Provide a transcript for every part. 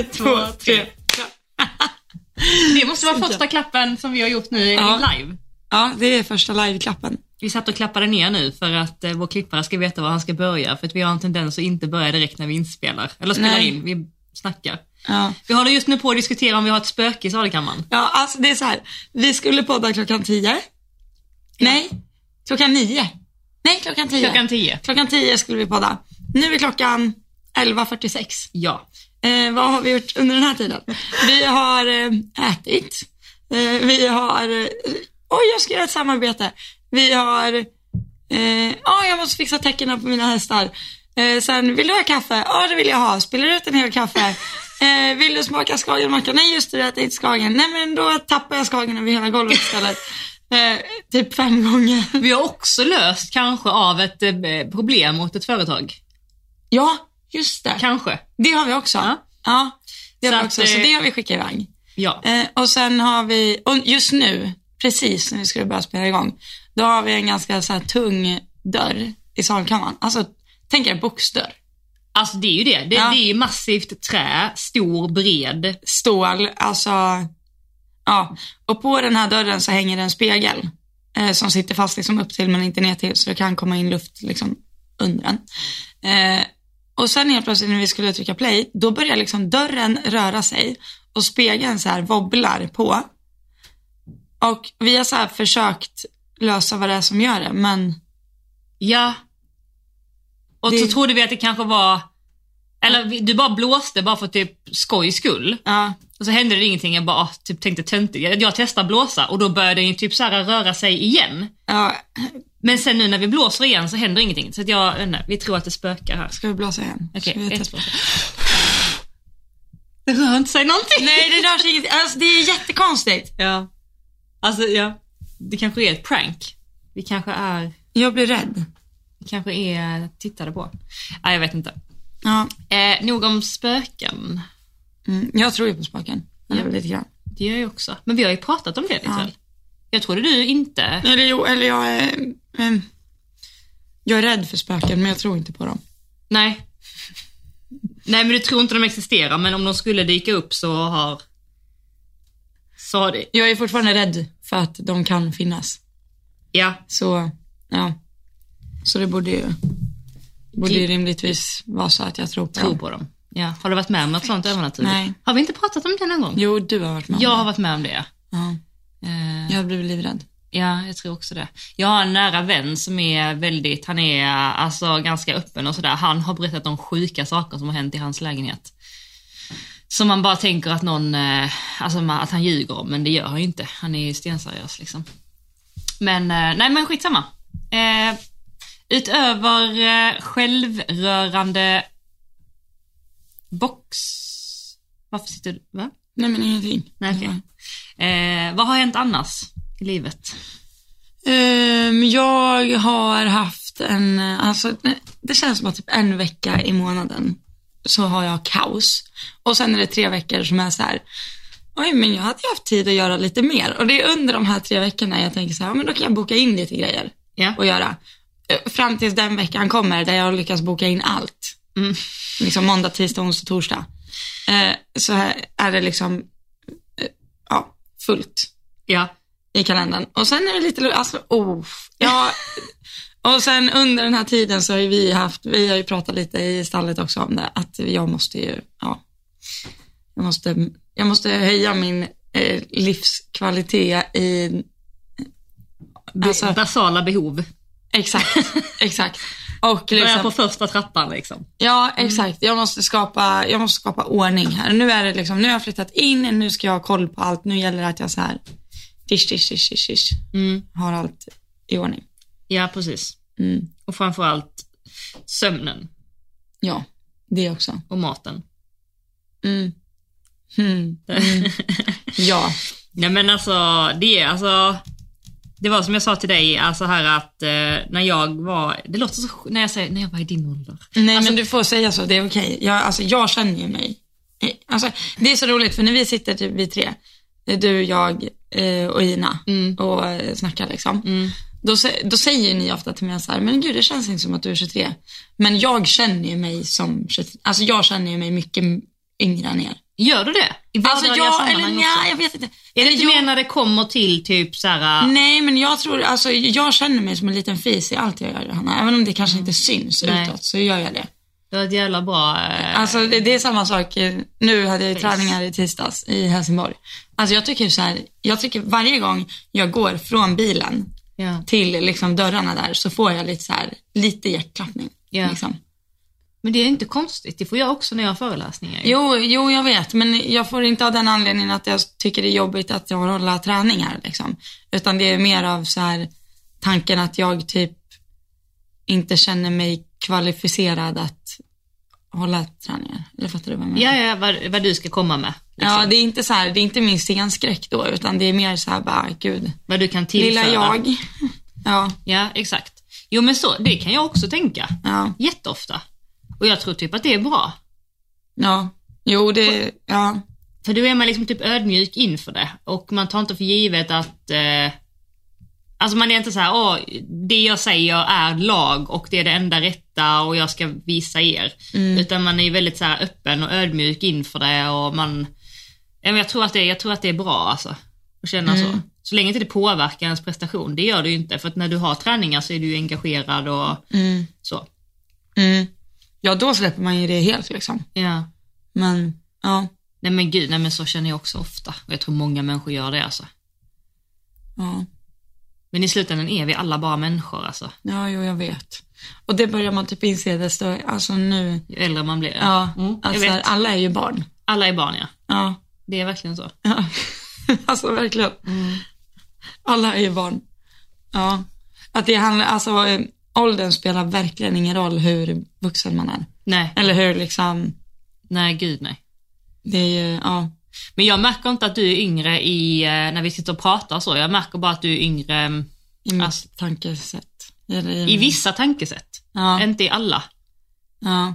Ett, två, tre. Det måste vara första klappen som vi har gjort nu Ja. live. Ja, det är första liveklappen. Vi satt och klappade ner nu för att eh, vår klippare ska veta var han ska börja för att vi har en tendens att inte börja direkt när vi inspelar. Eller spelar Nej. in, vi snackar. Ja. Vi håller just nu på att diskutera om vi har ett spöke i sadelkammaren. ja, alltså det är så här. Vi skulle podda klockan tio. Nej, klockan nio. Nej, klockan tio. Klockan 10. Klockan tio skulle vi podda. Nu är klockan 11.46. Ja. Eh, vad har vi gjort under den här tiden? Vi har eh, ätit. Eh, vi har... Eh, oj, jag ska göra ett samarbete. Vi har... Eh, oh, jag måste fixa täckena på mina hästar. Eh, sen, vill du ha kaffe? Ja, det vill jag ha. Spelar du ut en hel kaffe? Eh, vill du smaka skagenmacka? Nej, just det, jag äter inte skagen. Nej, men då tappar jag skagen över hela golvet istället. Eh, typ fem gånger. Vi har också löst kanske av ett eh, problem mot ett företag. Ja, just det. Kanske. Det har vi också. Ja. Ja, det har Så vi att, också. Så eh, det har vi skickat iväg. Ja. Eh, och sen har vi, och just nu, precis när vi skulle börja spela igång, då har vi en ganska så här tung dörr i salkammaren. Alltså, tänk er boxdörr. Alltså det är ju det. Det, Ja. det är ju massivt trä, stor, bred. Stål, alltså, ja. Och på den här dörren så hänger det en spegel eh, som sitter fast liksom upp till men inte ner till så det kan komma in luft liksom under den. Eh, och sen helt plötsligt när vi skulle trycka play, då börjar liksom dörren röra sig och spegeln så här wobblar på. Och vi har så här försökt lösa vad det är som gör det, men Ja. Och Det- så trodde vi att det kanske var, eller du bara blåste bara för typ skojs skull. ja, Och så hände det ingenting, jag bara typ tänkte töntigt. Jag, jag testar blåsa och då började den typ så här röra sig igen. ja, Men sen nu när vi blåser igen så händer ingenting. Så att jag, vet inte, vi tror att det spökar här. ska vi blåsa igen? Okej, testblåsa? Det rör inte sig någonting. Nej, det rör sig inget. Alltså det är jättekonstigt. Ja. Alltså ja, det kanske är ett prank. Vi kanske är, Jag blir rädd. vi kanske är tittade på. Nej, jag vet inte. Ja, Eh, nog om spöken. mm, jag tror ju på spöken. Eller Ja. lite grann. Det gör jag också. Men vi har ju pratat om det lite Ja. Jag trodde du inte... Eller jo, eller jag ehm, jag är rädd för spöken, men jag tror inte på dem. Nej. Nej, men du tror inte de existerar, men om de skulle dyka upp så har... Så har det... Jag är fortfarande rädd för att de kan finnas. Ja. Så, ja. Så det borde ju, borde ju rimligtvis vara så att jag tror på dem. på dem. Ja. Har du varit med om något sånt övernaturligt? Nej. Har vi inte pratat om det någon gång? Jo, du har varit med om Jag det. har varit med om det. Ja. Eh, Jag har blivit livrädd. Ja, jag tror också det. Jag har en nära vän som är väldigt, han är alltså ganska öppen och sådär. Han har berättat om sjuka saker som har hänt i hans lägenhet. Som man bara tänker att någon, eh, alltså att han ljuger om, men det gör han ju inte. Han är ju stenseriös liksom. Men, eh, nej men skitsamma. Eh, utöver eh, självrörande box... Varför sitter du, va? Nej, men ingenting. Nej, okej. Eh, vad har hänt annars i livet? Ehm, jag har haft en, alltså det känns som att typ en vecka i månaden så har jag kaos. Och sen är det tre veckor som är så här, oj men jag hade ju haft tid att göra lite mer. Och det är under de här tre veckorna jag tänker så här, men då kan jag boka in lite grejer Ja. att göra. Eh, Fram tills den veckan kommer där jag lyckas boka in allt. Mm. Liksom måndag, tisdag, onsdag, torsdag. Eh, så här är det liksom, eh, ja, fullt Ja. I kalendern. Och sen är det lite, alltså, oh, ja. Och sen under den här tiden så har vi haft, vi har ju pratat lite i stallet också om det, att jag måste ju, ja, jag måste, jag måste höja min eh, livskvalitet i, alltså, Basala behov. exakt, exakt. Och Börja liksom, på första trappan liksom. Ja, exakt. Jag måste skapa, jag måste skapa ordning här. Nu är det liksom, nu har jag flyttat in, nu ska jag ha koll på allt. Nu gäller det att jag så här, dish, dish, dish, dish, dish, Mm. har allt i ordning. Ja, precis. Mm. Och framförallt sömnen Ja, det också. och maten. Mm. Mm. Mm. Ja, Nej men alltså, det är alltså, det var som jag sa till dig, alltså här att eh, när jag var, det låter så när jag säger, när jag var i din ålder. nej Alltså- men du får säga så, det är okej. Jag, alltså, jag känner ju mig. Eh, Alltså, det är så roligt för när vi sitter typ vi tre, du, jag eh, och Ina Mm. och eh, snackar liksom. Mm. Då, då säger ni ofta till mig så här, men gud det känns inte som att du är 23. Men jag känner ju mig som 23, alltså jag känner ju mig mycket yngre än er. Gör du det? I Alltså jag, eller nja, jag vet inte. Är det inte mer när det kommer till typ så här... Nej men jag tror, alltså jag känner mig som en liten fis i allt jag gör Hanna. Även om det kanske inte syns Nej. utåt så gör jag det. Det var ett jävla bra... eh, Alltså det, det är samma sak, nu hade jag ju träningar i tisdags i Helsingborg. Alltså jag tycker så här, jag tycker varje gång jag går från bilen ja. till liksom dörrarna där så får jag lite så här, lite hjärtklappning. Ja. Liksom. Men det är inte konstigt, det får jag också när jag har föreläsningar. Jo, jo, jag vet, men jag får inte av den anledningen att jag tycker det är jobbigt att jag håller träningar. Liksom. Utan det är mer av så här, tanken att jag typ inte känner mig kvalificerad att hålla träningar. Eller fattar du vad jag menar? Ja, ja, vad, vad du ska komma med. Liksom. Ja, det är inte så här, det är inte min scenskräck då, utan det är mer så här bara, gud, Vad du kan tillföra. lilla jag. Ja, Ja, exakt. Jo men så, det kan jag också tänka. ja, Jätteofta. Och jag tror typ att det är bra. ja. Jo, det, ja. För då är man liksom typ ödmjuk inför det och man tar inte för givet att eh, Alltså man är inte så här, åh, det jag säger är lag och det är det enda rätta och jag ska visa er. Utan man är väldigt så öppen och ödmjuk inför det och man, jag tror att det, jag tror att det är bra alltså. Att känna så. Så länge inte det påverkar ens prestation, det gör det ju inte. För att när du har träningar så är du ju engagerad och Mm, så. mm. Ja, då släpper man ju det helt liksom. Ja. Men, ja, Nej men gud, nej men så känner jag också ofta. Och jag tror många människor gör det alltså. ja. Men i slutändan är vi alla bara människor alltså. Ja, jo, jag vet. Och det börjar man typ inse desto, alltså nu, Ju äldre man blir. ja, Mm, alltså alla är ju barn. Alla är barn ja. Ja, Det är verkligen så. ja. alltså verkligen. Alla är ju barn. Ja. Att det handlar, alltså eh, åldern spelar verkligen ingen roll hur vuxen man är. Nej, Eller hur liksom, nej gud nej. det är ju, ja. Men jag märker inte att du är yngre i, eh, när vi sitter och pratar så. Jag märker bara att du är yngre mm, I mitt Alltså- tankesätt. I, vissa tankesätt. Ja, Inte i alla. ja.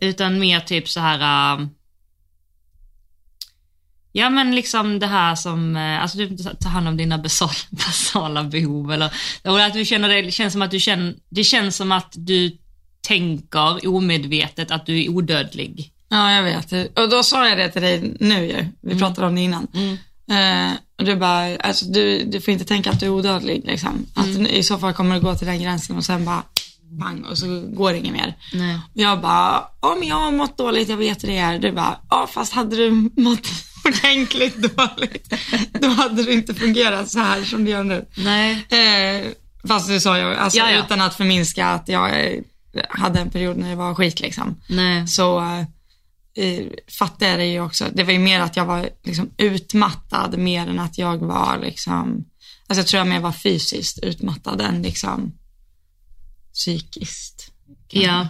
Utan mer typ så här. um, Ja men liksom det här som, eh, alltså du tar hand om dina basala, basala behov eller, eller att du känner det, det känns som att du känner, det känns som att du tänker omedvetet att du är odödlig. Ja, jag vet. Och då sa jag det till dig nu ju. Vi pratade om det innan. Eh, och du bara, alltså du, du får inte tänka att du är odödlig liksom. Att i så fall kommer du gå till den gränsen och sen bara pang och så går det inget mer. Nej. Jag bara, ja men jag har mått dåligt, jag vet hur det är. Du bara, ja fast hade du mått ordentligt dåligt, då hade du inte fungerat så här som du gör nu. Nej. Eh, fast du sa ju, alltså utan att förminska att jag eh, hade en period när det var skit liksom Nej. så eh, fattade jag det ju också. Det var ju mer att jag var liksom utmattad mer än att jag var liksom, alltså jag tror jag mer var fysiskt utmattad än liksom psykiskt. Ja.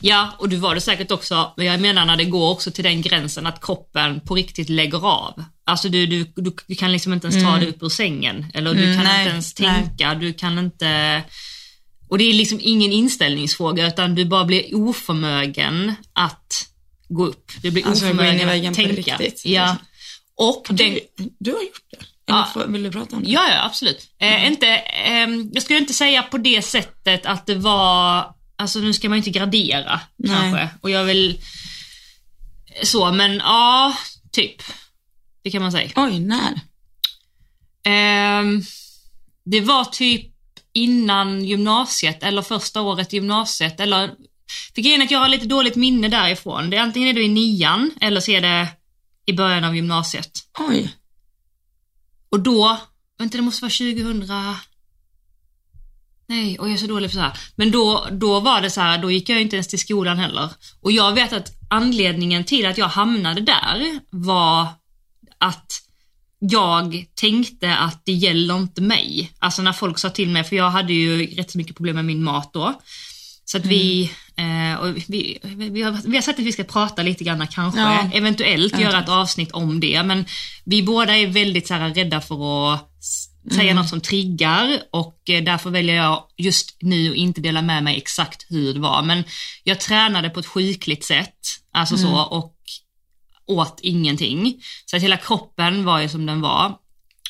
Ja, och du var det säkert också, men jag menar när det går också till den gränsen att kroppen på riktigt lägger av. Alltså du, du, du, du kan liksom inte ens ta dig upp ur sängen, eller du Mm, kan nej, inte ens nej. tänka, du kan inte... Och det är liksom ingen inställningsfråga, utan du bara blir oförmögen att gå upp. Du blir Alltså, oförmögen att tänka. riktigt, Ja. liksom. Och Du, du har gjort det? Ja. vill du prata om det? Ja, ja absolut. Eh, inte, ehm, jag skulle inte säga på det sättet att det var, alltså nu ska man inte gradera Nej. kanske. Och jag vill, så men ja, typ. Det kan man säga. Oj, när? Ehm, det var typ innan gymnasiet eller första året i gymnasiet eller för grejen är att jag har lite dåligt minne därifrån. Det är antingen är det i nian eller så är det i början av gymnasiet. Oj. Och då, vänta det måste vara 2000... Nej, och jag är så dålig på så här. Men då, då var det så här, då gick jag inte ens till skolan heller. Och jag vet att anledningen till att jag hamnade där var att jag tänkte att det gäller inte mig. Alltså när folk sa till mig, för jag hade ju rätt så mycket problem med min mat då. Så att vi, eh, och vi, vi, har, vi har sagt att vi ska prata lite grann kanske, Ja. eventuellt göra ett avsnitt om det. Men vi båda är väldigt så här, rädda för att säga något som triggar och eh, därför väljer jag just nu att inte dela med mig exakt hur det var. Men jag tränade på ett sjukligt sätt, alltså så, och åt ingenting. Så att hela kroppen var ju som den var.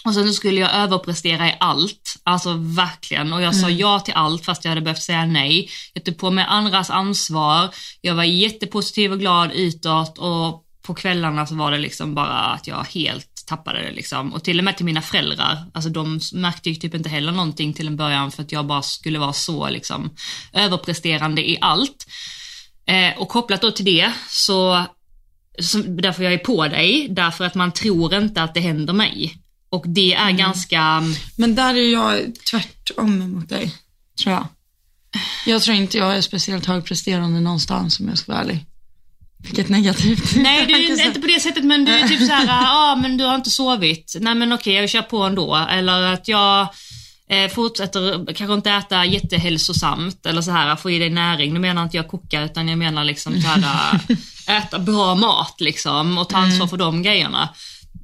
Och sen så skulle jag överprestera i allt, alltså verkligen. Och jag sa ja till allt fast jag hade behövt säga nej. Jag tog på mig andras ansvar, jag var jättepositiv och glad utåt och på kvällarna så var det liksom bara att jag helt tappade det liksom. Och till och med till mina föräldrar, alltså de märkte ju typ inte heller någonting till en början för att jag bara skulle vara så liksom överpresterande i allt. Eh, och kopplat då till det så, så, därför jag är på dig, därför att man tror inte att det händer mig. Och det är ganska, Men där är jag tvärtom mot dig, tror jag. Jag tror inte jag är speciellt högpresterande någonstans om jag ska vara ärlig. Vilket negativt. nej det är inte på det sättet men du är typ såhär, ja ah, men du har inte sovit, nej men okej jag kör på ändå. Eller att jag eh, fortsätter kanske inte äta jättehälsosamt eller så här, få i dig näring. Nu menar inte jag koka utan jag menar liksom så här, äta bra mat liksom och ta ansvar för de grejerna.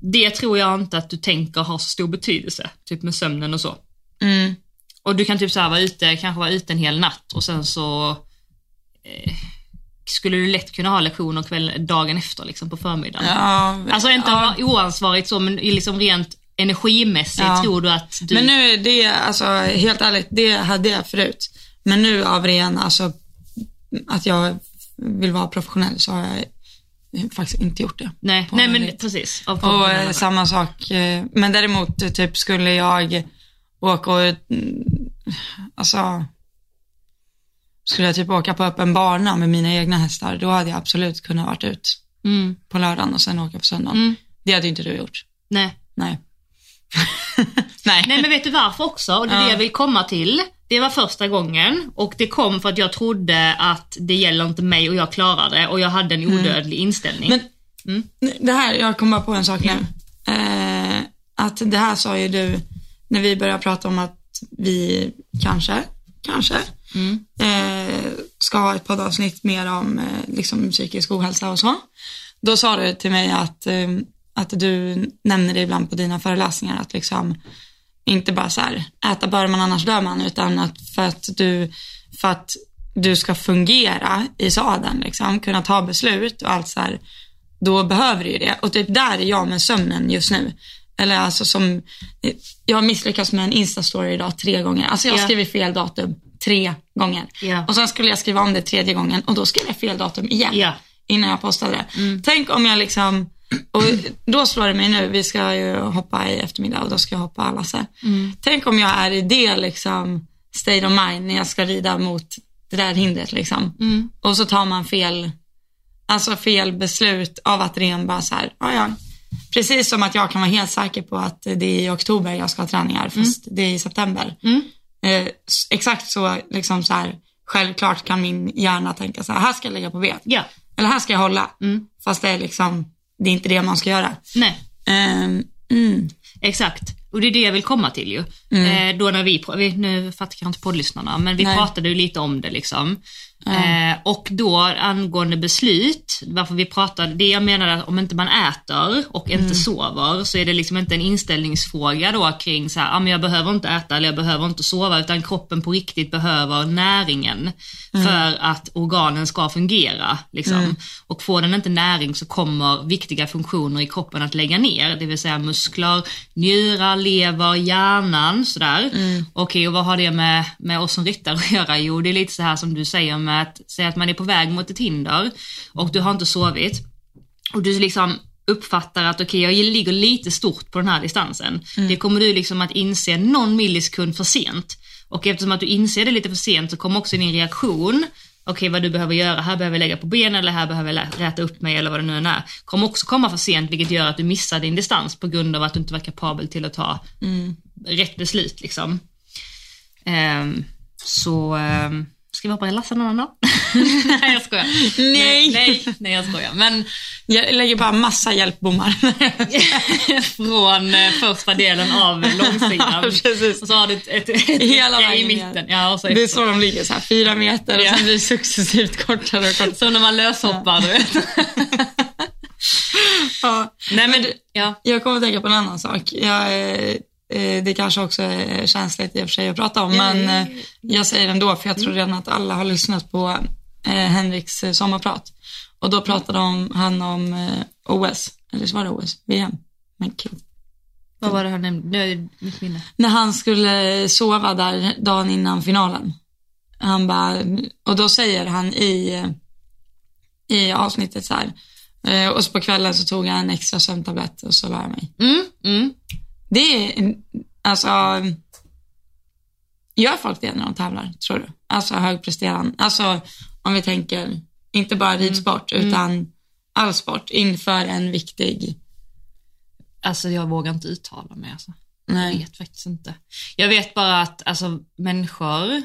Det tror jag inte att du tänker har så stor betydelse, typ med sömnen och så. Mm. Och du kan typ så här vara ute, kanske vara ute en hel natt och sen så eh, skulle du lätt kunna ha lektioner kväll, dagen efter liksom på förmiddagen. Ja, Alltså inte ja. oansvarigt så men liksom rent energimässigt Ja. tror du att du... Men nu är det, alltså helt ärligt, det hade jag förut. Men nu av ren, alltså att jag vill vara professionell så har jag faktiskt inte gjort det. nej, nej men väldigt. precis. Och professionella eh, samma sak, eh, men däremot eh, typ skulle jag åka och, mm, alltså, skulle jag typ åka på öppen bana med mina egna hästar, då hade jag absolut kunnat varit ut mm, på lördagen och sen åka på söndagen. mm, Det hade inte du gjort. nej. Nej. Nej. nej men vet du varför också? Och det är det Ja. jag vill komma till. Det var första gången och det kom för att jag trodde att det gäller inte mig och jag klarar det och jag hade en odödlig inställning. Mm. Men det här, jag kom bara på en sak nu. Eh, att det här sa ju du när vi började prata om att vi kanske, kanske, Mm. eh, ska ha ett poddavsnitt mer om eh, liksom psykisk ohälsa och så. Då sa du till mig att, eh, att du nämner det ibland på dina föreläsningar att liksom inte bara så här, äta bör man annars dör man, utan att för att du, för att du ska fungera i sadeln, liksom, kunna ta beslut och allt så här, då behöver du ju det. Och typ där är jag med sömnen just nu. Eller alltså som, jag har misslyckats med en instastory idag tre gånger. Alltså jag Ja. skrivit fel datum tre gånger. Ja. Och sen skulle jag skriva om det tredje gången och då skrev jag fel datum igen. Ja. Innan jag postade det. Tänk om jag liksom, och då slår det mig nu, vi ska ju hoppa i eftermiddag och då ska jag hoppa Lasse. Tänk om jag är i det liksom state of mind när jag ska rida mot det där hindret liksom. Mm. Och så tar man fel, alltså fel beslut av att ren bara så här, ja ja. Precis som att jag kan vara helt säker på att det är i oktober jag ska ha träningar fast det är i september. Mm. Eh, exakt så, liksom så här, självklart kan min hjärna tänka så här, här ska jag lägga på bet. Ja, Eller här ska jag hålla. Mm. Fast det är liksom, det är inte det man ska göra. nej. Ehm, mm. Exakt. Och det är det jag vill komma till ju. Eh, då när vi, nu fattar jag inte poddlyssnarna, men vi Nej. pratade ju lite om det liksom. Eh, och då angående beslut, varför vi pratade, det jag menar är att om inte man äter och inte sover så är det liksom inte en inställningsfråga då kring så här, ah, men jag behöver inte äta eller jag behöver inte sova utan kroppen på riktigt behöver näringen för att organen ska fungera. Liksom. Och får den inte näring så kommer viktiga funktioner i kroppen att lägga ner, det vill säga muskler, njurar, lever, hjärnan sådär. Okej, och vad har det med, med oss som ryttare att göra? Jo, det är lite så här som du säger med att säga att man är på väg mot ett hinder och du har inte sovit och du liksom uppfattar att okej, jag ligger lite stort på den här distansen. Det kommer du liksom att inse någon millisekund för sent. Och eftersom att du inser det lite för sent så kommer också din reaktion, okej vad du behöver göra, här behöver jag lägga på ben eller här behöver jag räta upp mig eller vad det nu än är, kommer också komma för sent vilket gör att du missar din distans på grund av att du inte var kapabel till att ta rätt beslut liksom. Ehm, så, ehm, ska vi hoppa i Lasse någon annan dag? nej jag skojar. Nej. nej, nej jag skojar. Men Jag lägger bara massa hjälpbommar. från eh, första delen av långsidan. Precis. Och så har du ett, ett, ett Hela i mitten. Ja, och så Det är så de ligger, så här, fyra meter och Ja. sen blir det successivt kortare och kortare. Som när man löshoppar, du vet. Ja. Nej men, ja. Jag kommer att tänka på en annan sak. Jag, eh, det kanske också är känsligt i och för sig att prata om, men eh, jag säger det ändå för jag tror redan att alla har lyssnat på eh, Henriks eh, sommarprat. Och då pratade om, han om eh, OS, eller så var det OS, VM. Men kul. Vad var det han nämnde? Nu är mitt minne. När han skulle sova där dagen innan finalen. Han bara, och då säger han i, i avsnittet så här, Eh, och så på kvällen så tog jag en extra sömntablett och så la jag mig. Mm, mm. Det är, alltså, gör folk det när de tävlar, tror du? Alltså högpresterande, alltså om vi tänker, inte bara ridsport, utan all sport inför en viktig, Alltså jag vågar inte uttala mig alltså. Jag nej. vet faktiskt inte. Jag vet bara att alltså, människor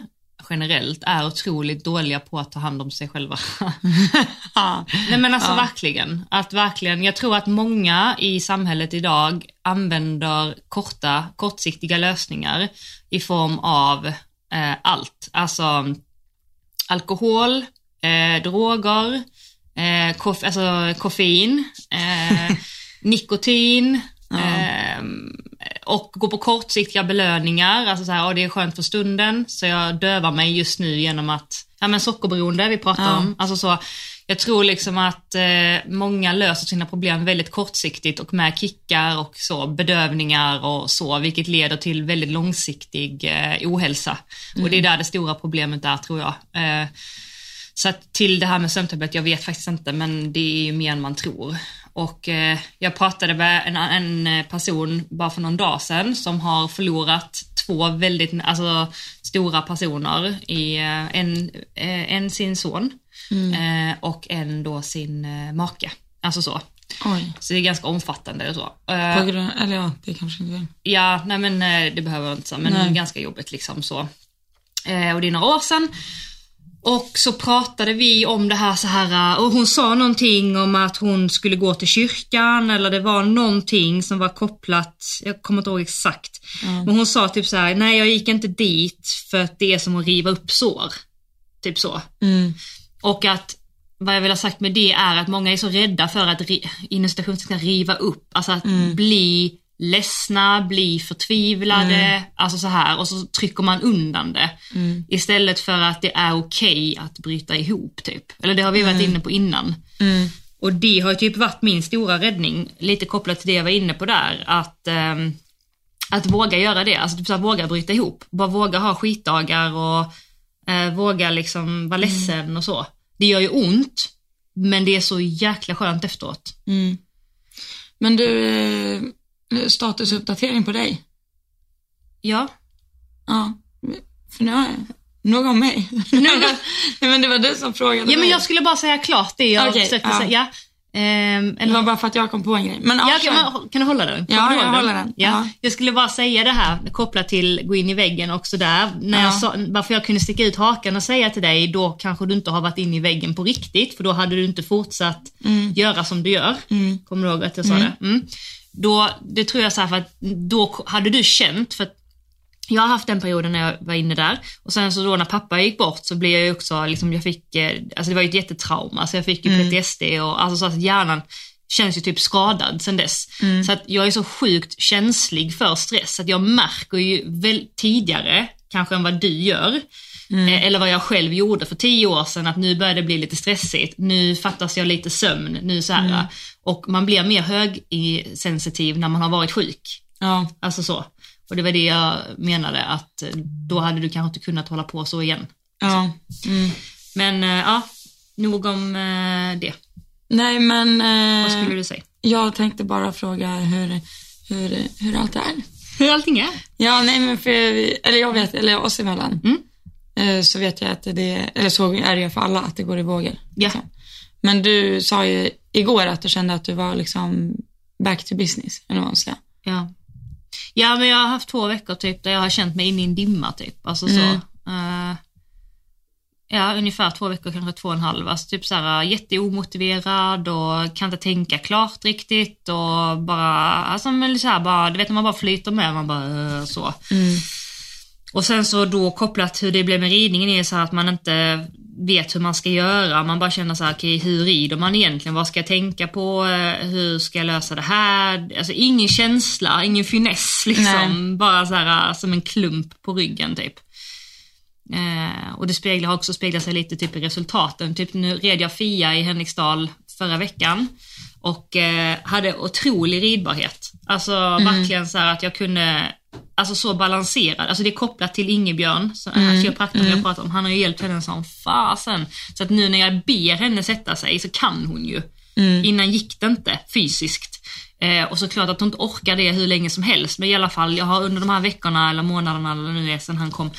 generellt är otroligt dåliga på att ta hand om sig själva. Ja. Nej men alltså Ja. verkligen. Att verkligen, jag tror att många i samhället idag använder korta, kortsiktiga lösningar i form av eh, allt. Alltså alkohol, eh, droger, eh, koff, alltså koffein, eh, nikotin, eh, och gå på kortsiktiga belöningar. Alltså så här, "Åh, det är skönt för stunden, så jag dövar mig just nu genom att, ja men sockerberoende vi pratar Ja. om. Alltså så, jag tror liksom att eh, många löser sina problem väldigt kortsiktigt och med kickar och så, bedövningar och så, vilket leder till väldigt långsiktig eh, ohälsa. Och det är där det stora problemet är tror jag. Eh, så till det här med sömntablett, jag vet faktiskt inte, men det är ju mer än man tror. Och eh, jag pratade med en, en person bara för någon dag sedan som har förlorat två väldigt alltså, stora personer. I, eh, en, eh, en sin son eh, och en då sin make. Alltså så. Oj. Så det är ganska omfattande och så. På grund, eller ja, det kanske inte är. Ja, nej men det behöver jag inte säga, men Nej. ganska jobbigt liksom så. Eh, och det är några år sedan. Och så pratade vi om det här så här eh, och hon sa någonting om att hon skulle gå till kyrkan eller det var någonting som var kopplat, jag kommer inte ihåg exakt. Men hon sa typ så här: nej jag gick inte dit för att det är som att riva upp sår. Typ så. Mm. Och att vad jag vill ha sagt med det är att många är så rädda för att inom citationstecken riva upp, alltså att bli ledsna, bli förtvivlade, alltså så här och så trycker man undan det. Istället för att det är okej att bryta ihop typ. Eller det har vi varit inne på innan. Mm. Och det har typ varit min stora räddning, lite kopplat till det jag var inne på där, att ehm, att våga göra det, alltså typ så här, våga bryta ihop. Bara våga ha skitdagar och eh, våga liksom vara ledsen och så. Det gör ju ont, men det är så jäkla skönt efteråt. Mm. Men du, eh, statusuppdatering på dig? Ja. Ja, för nu har jag nog om mig. Nej, men det var du som frågade Ja men jag skulle bara säga klart det jag Okej, försökte ja. säga. Ja. Ehm, Det eller, var bara för att jag kom på en grej. Men ja, kan, man, kan du hålla den? Ja, jag ihåg håller den. Ja. Ja. Jag skulle bara säga det här kopplat till gå in i väggen också där. När Ja. jag sa, varför jag kunde sticka ut hakan och säga till dig, då kanske du inte har varit inne i väggen på riktigt, för då hade du inte fortsatt göra som du gör. Mm. Kommer du ihåg att jag sa det? Mm. Då, det tror jag så för att då hade du känt, för att jag har haft den perioden när jag var inne där och sen så då när pappa gick bort så blev jag också, liksom, jag fick, eh, alltså det var ju ett jättetrauma, så jag fick ju PTSD och alltså så att hjärnan känns ju typ skadad sen dess. Så att jag är så sjukt känslig för stress, att jag märker ju väl tidigare, kanske än vad du gör, eh, eller vad jag själv gjorde för tio år sedan, att nu börjar det bli lite stressigt, nu fattas jag lite sömn, nu så här. Och man blir mer högsensitiv när man har varit sjuk. Ja, Alltså så. Och det var det jag menade att eh, då hade du kanske inte kunnat hålla på så igen. ja. Mm. Men eh, ja, nog om det. Nej, men Vad skulle du säga? jag tänkte bara fråga hur, hur, hur allt är. Hur allting är? Ja, nej men för, eller jag vet, eller oss emellan, Mm. Eh, så vet jag att det, eller så är det för alla, att det går i vågor. Ja. liksom. Men du sa ju igår att du kände att du var liksom back to business, eller vad man ska. Ja. Ja, men jag har haft två veckor typ där jag har känt mig inne i en dimma typ. Alltså så. Mm. eh, ja, ungefär två veckor, kanske två och en halv. Alltså typ så här jätteomotiverad och kan inte tänka klart riktigt och bara, alltså men så här bara, du vet när man bara flyter med, man bara eh, så. Och sen så då kopplat hur det blev med ridningen är så här att man inte vet hur man ska göra. Man bara känner så här, okej hur rider man egentligen? Vad ska jag tänka på? Eh, Hur ska jag lösa det här? Alltså ingen känsla, ingen finess liksom. Nej. Bara så här eh, som en klump på ryggen typ. Eh, och det speglar, har också speglat sig lite typ i resultaten. Typ nu red jag Fia i Henriksdal förra veckan och eh, hade otrolig ridbarhet. Alltså verkligen så här att jag kunde, alltså så balanserad. Alltså det är kopplat till Ingebjörn, mm. kiropraktorn jag pratar om. Han har ju hjälpt henne som fasen. Så att nu när jag ber henne sätta sig så kan hon ju. Innan gick det inte fysiskt. Eh, och såklart att hon inte orkar det hur länge som helst. Men i alla fall, jag har under de här veckorna eller månaderna eller nu är sen han kom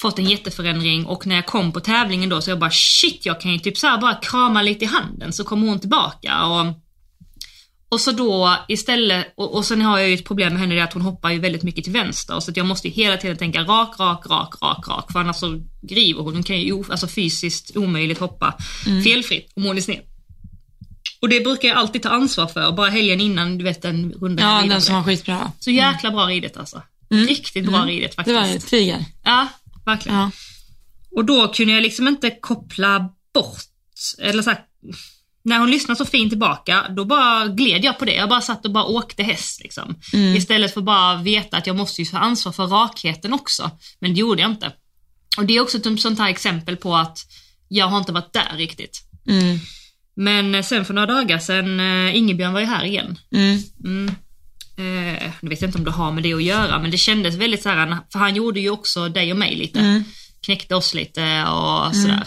fått en jätteförändring och när jag kom på tävlingen då så jag bara shit jag kan ju typ så bara krama lite i handen så kommer hon tillbaka. Och, och så då istället, och, och sen har jag ju ett problem med henne det är att hon hoppar ju väldigt mycket till vänster så att jag måste ju hela tiden tänka rak, rak, rak, rak, rak för annars så griver hon. Hon kan ju alltså fysiskt omöjligt hoppa felfritt om hon är sned. Och det brukar jag alltid ta ansvar för, bara helgen innan du vet en runda Ja, den som var skitbra. Så jäkla bra ridet alltså. Riktigt bra ridet Det faktiskt. var ett tiger. Ja, verkligen. Ja. Och då kunde jag liksom inte koppla bort, eller så här, när hon lyssnade så fint tillbaka, då bara gled jag på det. Jag bara satt och bara åkte häst liksom. Istället för bara veta att jag måste ju ta ansvar för rakheten också. Men det gjorde jag inte. Och det är också ett sånt här exempel på att jag har inte varit där riktigt. Mm. Men sen för några dagar sedan, eh, Ingebjörn var ju här igen. Mm. Mm. Eh, nu vet jag inte om det har med det att göra, men det kändes väldigt så här, för han gjorde ju också dig och mig lite. Mm. Knäckte oss lite och sådär.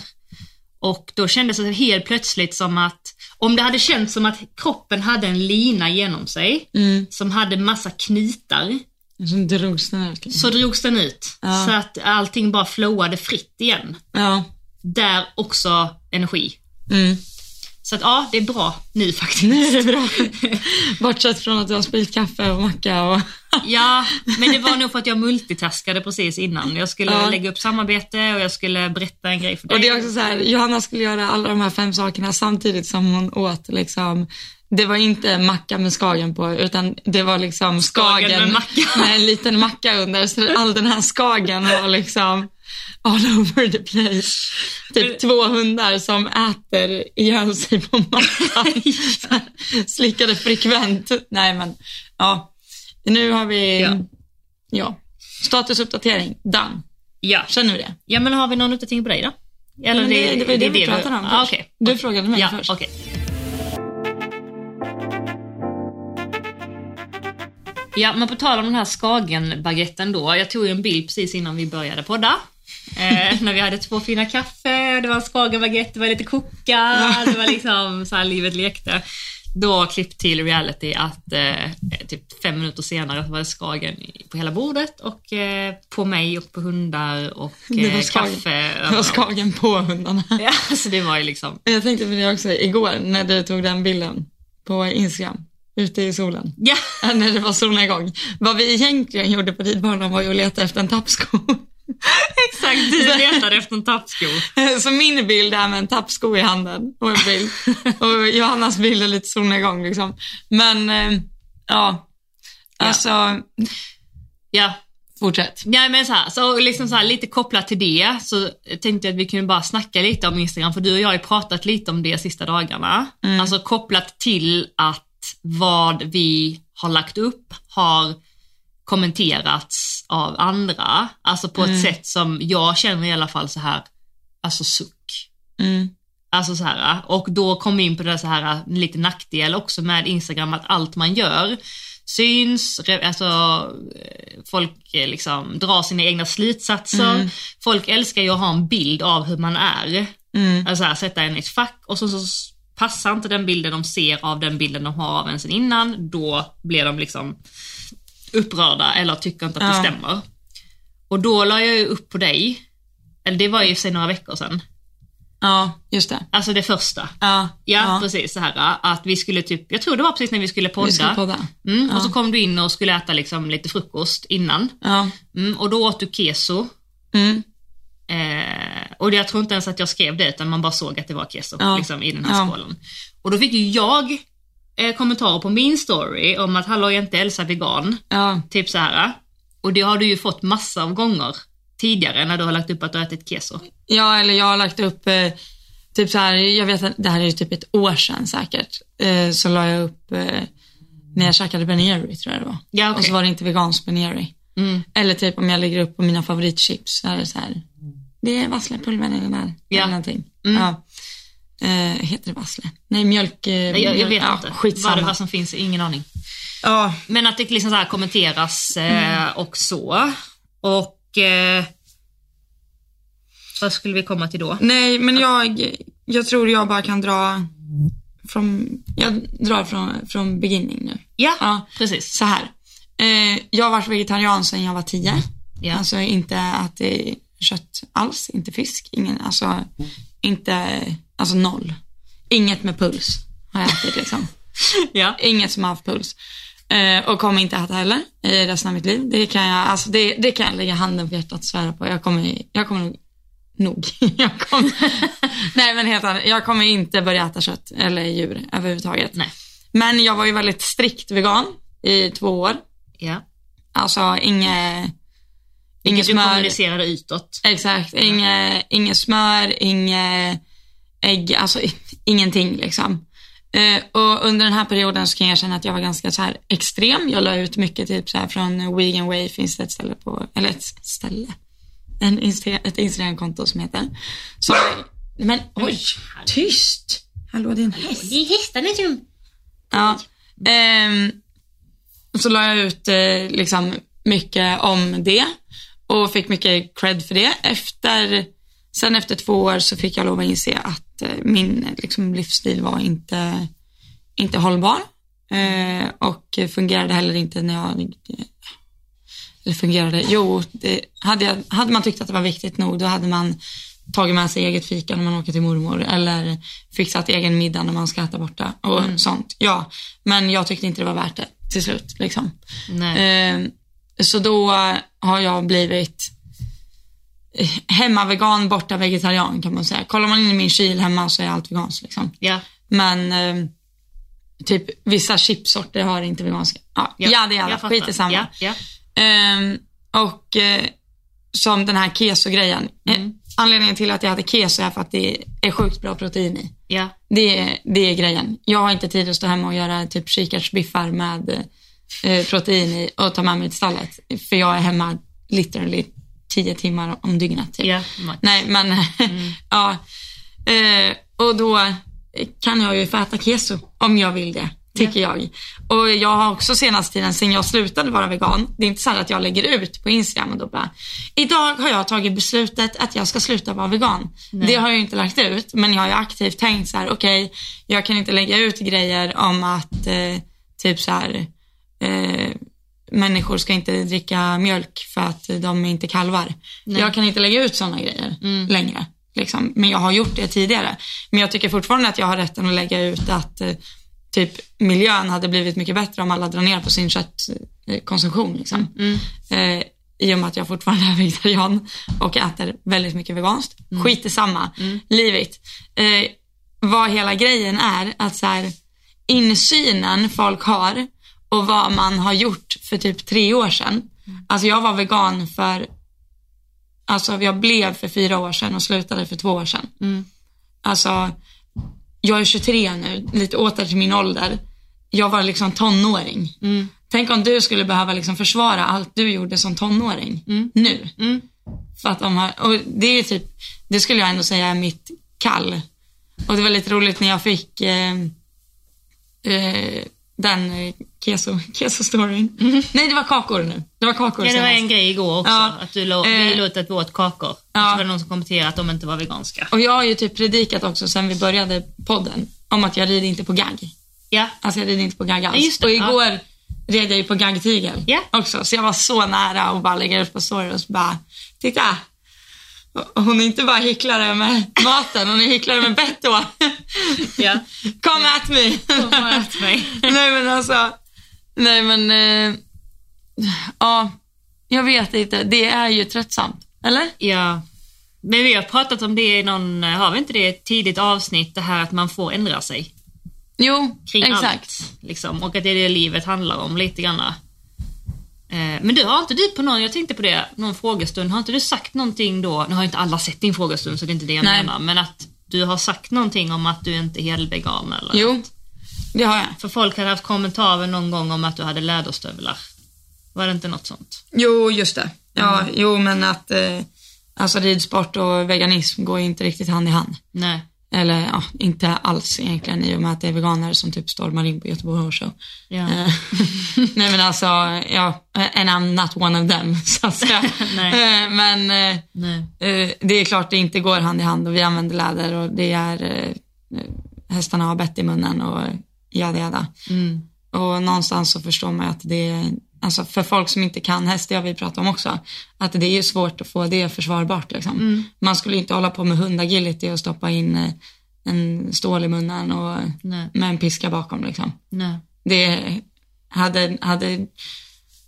Och då kändes det helt plötsligt som att, om det hade känts som att kroppen hade en lina genom sig, Mm. som hade massa knitar, Så drogs den ut. så drogs den ut. Ja. Så att allting bara flowade fritt igen. Ja. Där också energi. Mm. Så att ja, det är bra nu faktiskt. Nu är det bra. Bortsett från att du har spillt kaffe och macka och... Ja, men det var nog för att jag multitaskade precis innan. Jag skulle Ja. lägga upp samarbete och jag skulle berätta en grej för dig. Och det är också så här, Johanna skulle göra alla de här fem sakerna samtidigt som hon åt liksom det var inte macka med skagen på utan det var liksom skagen, Skagen med med en liten macka under. Så all den här skagen var liksom all over the place. Typ två hundar som äter ihjäl sig på här, Slickade frekvent. Nej men, ja. Nu har vi, Ja. ja, statusuppdatering, done. Ja. Känner du det? ja, men har vi någon uppdatering på dig då? Eller Men det, det var ju det, vi pratade om ah, okej. Du frågade mig Ja, först. okej. Ja, men på tal om den här Skagen-baguetten då. Jag tog ju en bild precis innan vi började podda. Eh, när vi hade två fina kaffe, det var en Skagen-baguette, det var lite koka, det var liksom så här livet lekte. Då klipp till reality att eh, typ fem minuter senare var det Skagen på hela bordet och eh, på mig och på hundar och Det var eh, Skagen. kaffe. Det var skagen på hundarna. Ja, så det var ju liksom, Jag tänkte på det också igår när du tog den bilden på Instagram, ute i solen. Ja, När det var solnedgång. Vad vi egentligen gjorde på ridbanan var ju att leta efter en tappsko. Exakt, du letade efter en tappsko. Så min bild är med en tappsko i handen och en bild. Och Johannas bild är lite solnedgång liksom. Men, eh, ja. Alltså, Ja, fortsätt. Ja men så, här, så liksom så här, lite kopplat till det så tänkte jag att vi kunde bara snacka lite om Instagram för du och jag har ju pratat lite om det sista dagarna. Alltså kopplat till att vad vi har lagt upp har kommenterats av andra. Alltså på ett sätt som jag känner i alla fall så här, alltså suck. Mm. Alltså så här, och då kom vi in på det så här lite nackdel också med Instagram att allt man gör syns, alltså eh, folk eh, liksom drar sina egna slutsatser. Folk älskar ju att ha en bild av hur man är. Mm. Alltså här, sätta en i ett fack och så, så passar inte den bilden de ser av den bilden de har av en sen innan, då blir de liksom upprörda eller tycker inte att det Ja. stämmer. Och då la jag ju upp på dig, eller det var ju sig några veckor sedan, Ja, just det. alltså det första. Ja, Ja, precis så här att vi skulle typ, jag tror det var precis när vi skulle podda. Vi ska podda. Mm, Och så kom du in och skulle äta liksom lite frukost innan. Ja. Mm, och då åt du keso. Mm. Eh, och jag tror inte ens att jag skrev det utan man bara såg att det var keso Ja. liksom, i den här Ja. skålen. Och då fick ju jag eh, kommentarer på min story om att hallå är inte Elsa vegan? Ja. Typ så här. Och det har du ju fått massa av gånger tidigare när du har lagt upp att du har ätit keso. Ja, eller jag har lagt upp, eh, typ så här, jag vet att det här är ju typ ett år sedan säkert, eh, så la jag upp eh, när jag käkade Ben Jerry tror jag det var. Ja, okej. Och så var det inte vegansk Ben Jerry. Mm. Eller typ om jag lägger upp på mina favoritchips så är det så här, det är vasslepulver den här. Ja. Eller någonting. Mm. Ja. Eh, heter det vassle? Nej, mjölk. Eh, Jag, jag mjölk- vet ja, inte Skitsamma. vad, vad som finns, ingen aning. Ja. Men att det liksom så kommenteras eh, Mm. och så. Och eh, vad skulle vi komma till då? Nej, men jag, jag tror jag bara kan dra från, jag drar från, från beginning nu. Ja, Ja. precis. Så här. Eh, jag har varit vegetarian sedan jag var tio. Ja. Alltså inte att det är kött alls, inte fisk, ingen, alltså inte, alltså noll. Inget med puls har jag ätit liksom. Ja. Inget som har haft puls. Eh, och kommer inte äta heller i resten av mitt liv. Det kan jag, alltså det, det kan jag lägga handen på hjärtat och svära på. Jag kommer, jag kommer nog, nog. jag kommer, nej men helt ärligt, jag kommer inte börja äta kött eller djur överhuvudtaget. Nej. Men jag var ju väldigt strikt vegan i två år. Ja. Alltså inget, inget Du smör. kommunicerade utåt. Exakt, inget, inget smör, inget ägg, alltså ingenting liksom. Eh, och under den här perioden så kan jag känna att jag var ganska så här extrem. Jag la ut mycket typ så här från Vegan Way finns det ett ställe på, eller ett ställe, en Insta- ett Instagramkonto som heter. Så, men oj, tyst! Hallå det är en häst. Det är hästarna som... Ja. Ehm, så la jag ut eh, liksom mycket om det och fick mycket cred för det. Efter, sen efter två år så fick jag lov att inse att eh, min liksom, livsstil var inte, inte hållbar eh, och fungerade heller inte när jag eh, eller fungerade, jo, det, hade, jag, hade man tyckt att det var viktigt nog då hade man tagit med sig eget fika när man åker till mormor eller fixat egen middag när man ska äta borta och sånt. Ja, men jag tyckte inte det var värt det till slut. Liksom. Nej. Eh, så då har jag blivit eh, hemmavegan, borta vegetarian kan man säga. Kollar man in i min kyl hemma så är allt veganskt. Liksom. Ja. Men eh, typ vissa chipsorter har inte veganska. Ja, ja, det är alla. Skit i samma. Ja. Ehm, och eh, som den här keso-grejen. Eh, Mm. anledningen till att jag hade keso är för att det är sjukt bra protein i. ja. Det, är- det är grejen. Jag har inte tid att stå hemma och göra typ kikärtsbiffar med eh, protein i och ta med mig till stallet. För jag är hemma literally tio timmar om dygnet. Typ. Max. Nej, men ja. Eh, och då kan jag ju få äta keso om jag vill det, tycker jag. Och jag har också senaste tiden, sen jag slutade vara vegan, det är inte så att jag lägger ut på Instagram och då bara, idag har jag tagit beslutet att jag ska sluta vara vegan. Det har jag ju inte lagt ut, men jag har ju aktivt tänkt så här, okej, jag kan inte lägga ut grejer om att eh, typ så här, eh, människor ska inte dricka mjölk för att de är inte kalvar. Jag kan inte lägga ut sådana grejer längre. Liksom. Men jag har gjort det tidigare. Men jag tycker fortfarande att jag har rätten att lägga ut att eh, typ miljön hade blivit mycket bättre om alla drar ner på sin köttkonsumtion. Liksom. Eh, I och med att jag fortfarande är vegetarian och äter väldigt mycket veganskt. Skit i samma. Livigt. Eh, vad hela grejen är, att så här, insynen folk har och vad man har gjort för typ tre år sedan. Alltså jag var vegan för, alltså jag blev för fyra år sedan och slutade för två år sedan. Alltså, jag är 23 nu, lite åter till min ålder. Jag var liksom tonåring. Tänk om du skulle behöva liksom försvara allt du gjorde som tonåring nu. För att de har, och det är typ, det skulle jag ändå säga är mitt kall. Och det var lite roligt när jag fick eh, eh, den eh, keso, keso-storyn. Nej, det var kakor nu. Det var kakor Ja, det var senast. en grej igår också. Ja. Att du lo- Eh. vi la ut ett åt kakor. Ja. Så var det någon som kommenterade att de inte var veganska. Och jag har ju typ predikat också sen vi började podden om att jag rider inte på gagg. Ja. Alltså jag rider inte på gagg alls. Ja, just det, och ja. igår red jag ju på gaggtigel Ja. också. Så jag var så nära att bara lägga ut på story och så bara, titta. Hon är inte bara hycklare med maten, hon är hycklare med bett då. Ja. Come at me. Kom och ät mig. nej men alltså, nej men, eh, ja, jag vet inte. Det är ju tröttsamt. Eller? Ja. Men vi har pratat om det i någon, har vi inte det i ett tidigt avsnitt, det här att man får ändra sig Jo, kring exakt. allt. Liksom, och att det är det livet handlar om lite grann. Eh, Men du, har inte du på någon, jag tänkte på det, någon frågestund, har inte du sagt någonting då, nu har inte alla sett din frågestund så det är inte det jag Nej. menar, men att du har sagt någonting om att du inte är helvegan eller? Jo, det har jag. För folk hade haft kommentarer någon gång om att du hade läderstövlar. Var det inte något sånt? Jo, just det. Ja, Mm. jo men att eh, alltså ridsport och veganism går inte riktigt hand i hand. Nej. Eller ja, inte alls egentligen i och med att det är veganer som typ stormar in på Göteborg Horse. Ja. Eh, Nej men alltså, ja, and I'm not one of them så att säga. Eh, Men eh, Nej. det är klart det inte går hand i hand och vi använder läder och det är hästarna har bett i munnen och jada jada. Mm. Och någonstans så förstår man att det alltså för folk som inte kan häst, det har vi pratat om också, att det är ju svårt att få det försvarbart liksom. Mm. Man skulle inte hålla på med hundagility och stoppa in eh, en stål i munnen och Nej. med en piska bakom liksom. Nej. Det hade, hade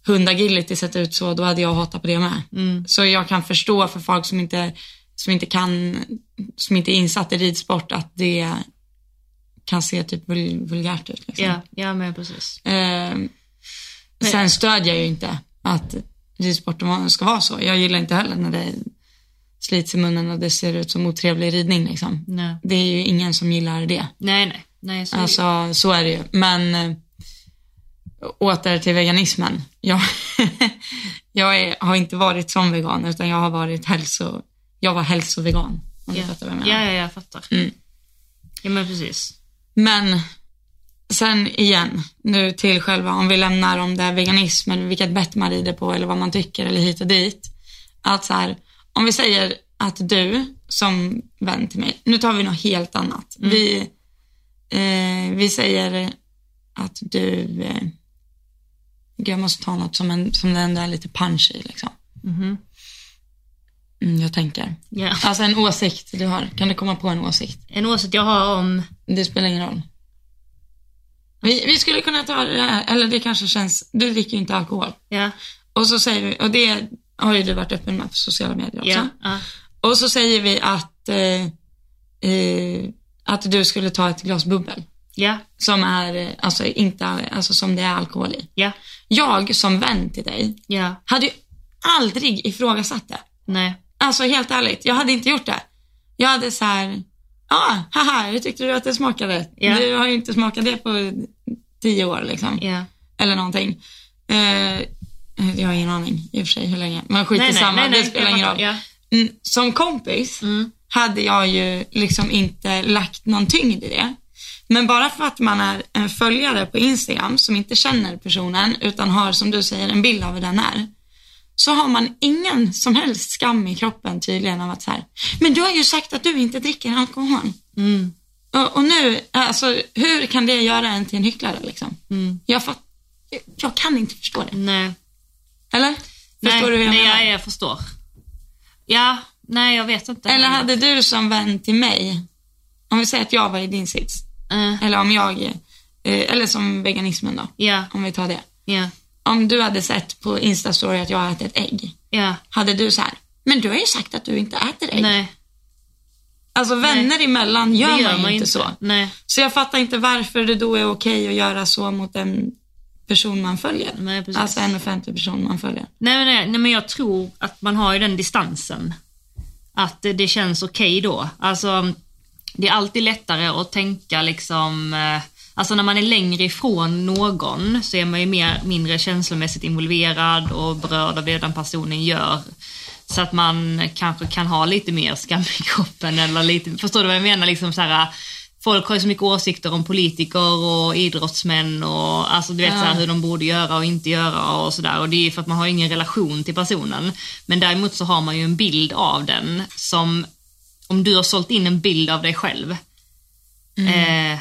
hundagility sett ut så, då hade jag hatat på det med. Mm. Så jag kan förstå för folk som inte, som inte kan, som inte är insatt i ridsport att det kan se typ vul, vulgärt ut. Liksom. Ja, ja men precis. Eh, sen stödjer jag ju inte att ridsporten ska vara så. Jag gillar inte heller när det slits i munnen och det ser ut som otrevlig ridning. Liksom. Nej. Det är ju ingen som gillar det. Nej, nej. nej så Alltså så är det ju. Men äh, åter till veganismen. Jag, jag är, har inte varit som vegan utan jag har varit hälso, jag var hälsovegan. Om du ja. fattar vad jag menar. ja, ja, jag fattar. Mm. Ja, men precis. Men sen igen, nu till själva, om vi lämnar om det är veganism eller vilket bett man rider på eller vad man tycker eller hit och dit. Att så här, om vi säger att du som vän till mig, nu tar vi något helt annat. Vi, eh, vi säger att du, eh, jag måste ta något som, en, som det ändå är lite punch i liksom. Mhm. Mm, jag tänker. Ja. Alltså en åsikt du har, kan du komma på en åsikt? En åsikt jag har om... Det spelar ingen roll. Vi, vi skulle kunna ta det här, eller det kanske känns, du dricker ju inte alkohol. Ja, Och så säger vi, och det har ju du varit öppen med på sociala medier också. ja, ja. Och så säger vi att, eh, eh, att du skulle ta ett glas bubbel. Ja, Som är, eh, alltså inte, alltså som det är alkohol i. ja, Jag som vän till dig ja. hade ju aldrig ifrågasatt det. Nej. Alltså helt ärligt, jag hade inte gjort det. Jag hade så här, ah, haha, hur tyckte du att det smakade? Ja. Du har ju inte smakat det på tio år liksom. Ja. Eller någonting. Eh, jag har ingen aning i och för sig hur länge. Men skit i Nej, nej, samma, nej, nej, det spelar ingen roll. Ja. Mm, som kompis Mm. hade jag ju liksom inte lagt någon tyngd i det. Men bara för att man är en följare på Instagram som inte känner personen utan har som du säger en bild av hur den är. Så har man ingen som helst skam i kroppen tydligen av att så här, men du har ju sagt att du inte dricker alkohol. Mm. Och, och nu, alltså hur kan det göra en till en hycklare liksom? Mm. Jag, fatt, jag kan inte förstå det. Nej. Eller? Förstår nej, du hur jag nej, menar? jag, jag förstår. Ja, nej jag vet inte. Eller hade du som vän till mig, om vi säger att jag var i din sits, Eh, eller om jag, eh, eller som veganismen då, ja, om vi tar det. ja, Om du hade sett på Insta-story att jag har ätit ägg, ja. hade du så här, men du har ju sagt att du inte äter ägg. Nej, Alltså vänner emellan gör, det gör man, man inte. så. Nej, Så jag fattar inte varför det då är okej att göra så mot en person man följer. Nej, precis. alltså en offentlig person man följer. nej, nej, nej, men jag tror att man har ju den distansen. Att det, känns okej då. Alltså, det är alltid lättare att tänka liksom, eh, alltså när man är längre ifrån någon så är man ju mer, mindre känslomässigt involverad och berörd av det den personen gör. Så att man kanske kan ha lite mer skam i kroppen eller lite, förstår du vad jag menar? Liksom så här, folk har ju så mycket åsikter om politiker och idrottsmän och alltså du vet Ja. så här, hur de borde göra och inte göra och sådär. Och det är ju för att man har ingen relation till personen. Men däremot så har man ju en bild av den som, om du har sålt in en bild av dig själv eh,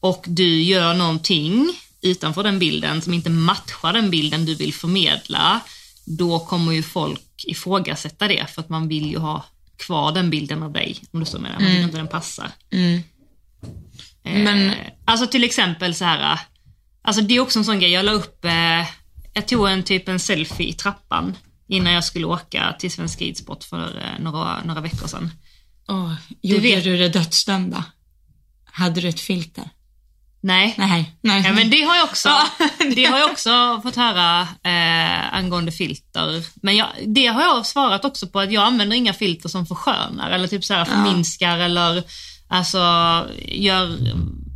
och du gör någonting utanför den bilden som inte matchar den bilden du vill förmedla, då kommer ju folk ifrågasätta det för att man vill ju ha kvar den bilden av dig, om du så menar. Man vill inte den passar. Mm. Eh, Men- Alltså till exempel så här. Alltså det är också en sån grej, jag la upp, eh, jag tog en typ en selfie i trappan innan jag skulle åka till Svensk Ridsport för eh, några, några veckor sedan. Åh, gjorde vet- du det dödsdömda? Hade du ett filter? Nej. Nej. Nej. Ja, men det har jag också, Ja, det har jag också fått höra eh, angående filter. Men jag, det har jag svarat också på att jag använder inga filter som förskönar eller typ så här förminskar eller alltså gör,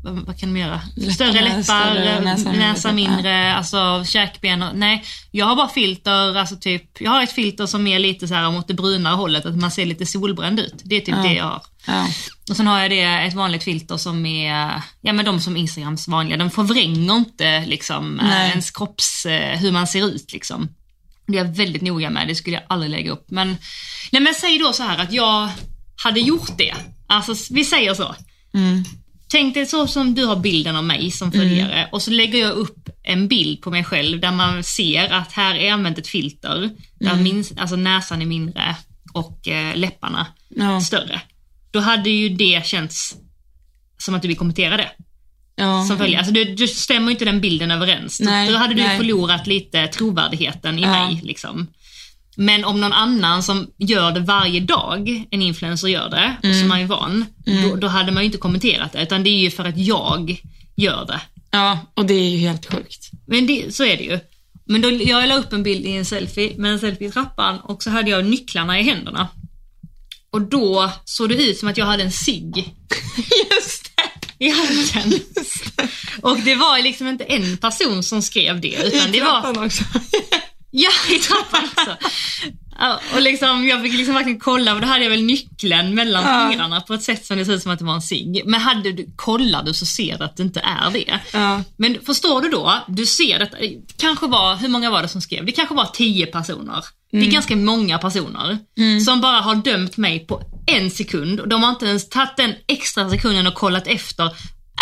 vad kan de göra? Större läppar, större näsa, näsa, mindre, alltså käkben. Och, nej, jag har bara filter, alltså typ, jag har ett filter som är lite så här mot det brunare hållet, att man ser lite solbränd ut. Det är typ Ja. det jag har. Ja. Och sen har jag det, ett vanligt filter som är, ja men de som Instagrams vanliga, de förvränger inte liksom eh, Nej. ens kropps, eh, hur man ser ut liksom. Det är jag väldigt noga med, det skulle jag aldrig lägga upp. Men, nej men säg då så här att jag hade gjort det. Alltså vi säger så. Mm. Tänk dig så som du har bilden av mig som följare och så lägger jag upp en bild på mig själv där man ser att här är använt ett filter, där min, alltså näsan är mindre och eh, läpparna Ja. större. Då hade ju det känts som att du vill kommentera det Ja. som följare. Alltså du, du stämmer inte den bilden överens. Då- Nej, då hade du nej. förlorat lite trovärdigheten i Ja. mig. Liksom. Men om någon annan som gör det varje dag, en influencer gör det, och Mm. som man är van, då, då hade man ju inte kommenterat det. Utan det är ju för att jag gör det. ja, och det är ju helt sjukt. Men det, så är det ju. Men då, jag la upp en bild i en selfie, med en selfie i trappan och så hade jag nycklarna i händerna. Och då såg det ut som att jag hade en cigg Just det. i handen. Och det var liksom inte en person som skrev det, utan det var också. Ja, i trappan också. Ja, och liksom, jag fick liksom verkligen kolla, och då hade jag väl nyckeln mellan Ja. fingrarna på ett sätt som det såg ut som att det var en cigg. Men hade du, kollar du så ser du att det inte är det. Ja. Men förstår du då, du ser detta, det kanske var, hur många var det som skrev? Det kanske var tio personer. Det är ganska många personer som bara har dömt mig på en sekund och de har inte ens tagit den extra sekunden och kollat efter,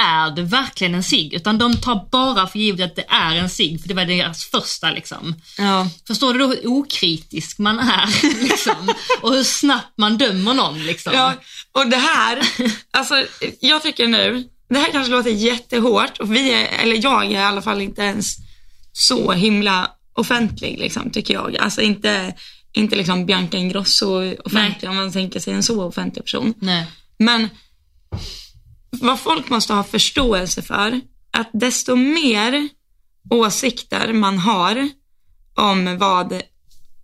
är det verkligen en cigg? Utan de tar bara för givet att det är en cigg, för det var deras första liksom. Ja. Förstår du då hur okritisk man är liksom? och hur snabbt man dömer någon liksom? ja, och det här, alltså jag tycker nu, det här kanske låter jättehårt och vi är, eller jag är i alla fall inte ens så himla offentlig liksom, tycker jag. Alltså inte, inte liksom Bianca Ingrosso offentlig om man tänker sig en så offentlig person. Nej. Men vad folk måste ha förståelse för, att desto mer åsikter man har om vad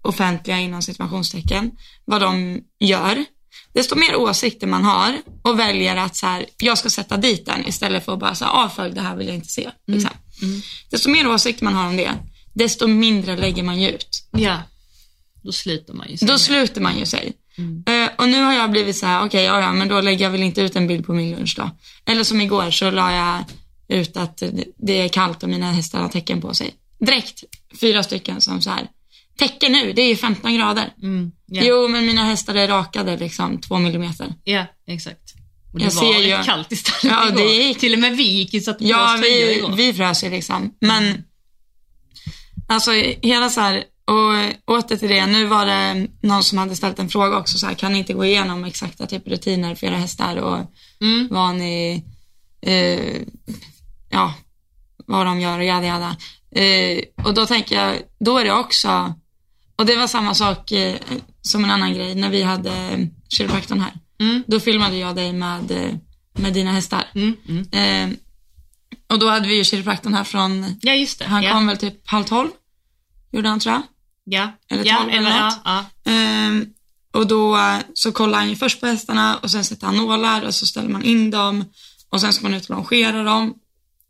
offentliga inom situationstecken, vad de gör, desto mer åsikter man har och väljer att så här, jag ska sätta dit den istället för att bara säga avfölj, det här vill jag inte se. Liksom. Desto mer åsikter man har om det, desto mindre lägger man ju ut. Ja. Då slutar man ju. sig Då med. sluter man ju sig. Eh, och nu har jag blivit så här, okej, ja, ja, men då lägger jag väl inte ut en bild på min lunch då. Eller som igår så la jag ut att det- är kallt och mina hästar har tecken på sig. Direkt fyra stycken som så här, tecken nu, det är ju 15 grader. Mm, ja. Jo, men mina hästar är rakade liksom två millimeter. ja, exakt. Och det Jag var ser ju- kallt istället Ja, igår. det gick- Till och med vi gick ju så att Ja, oss vi, igår. vi frös ju liksom. Men alltså hela så här, och åter till det, nu var det någon som hade ställt en fråga också så här, kan ni inte gå igenom exakta typ rutiner för era hästar och Mm. vad ni, eh, ja, vad de gör och jada jada. Eh, och då tänker jag, då är det också, och det var samma sak eh, som en annan grej när vi hade kiropraktorn här. Mm. Då filmade jag dig med, eh, med dina hästar. Mm, mm. Eh, och då hade vi ju kiropraktorn här från, Ja, just det. han ja. kom väl typ halv tolv, gjorde han tror jag. Ja, eller ja, tolv eller eller, ja, något. ja. Ehm, och då så kollar han ju först på hästarna och sen sätter han nålar och så ställer man in dem och sen ska man ut och longera dem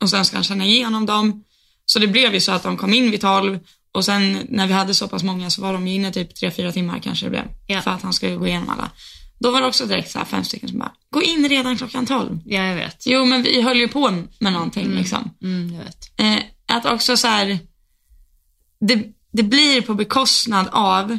och sen ska han känna igenom dem. Så det blev ju så att de kom in vid tolv och sen när vi hade så pass många så var de inne typ tre, fyra timmar kanske det blev. Ja. För att han skulle gå igenom alla. Då var det också direkt så fem stycken som bara, gå in redan klockan tolv. ja, jag vet. Jo men vi höll ju på med någonting liksom. Mm, jag vet. Eh, att också så här, det, det blir på bekostnad av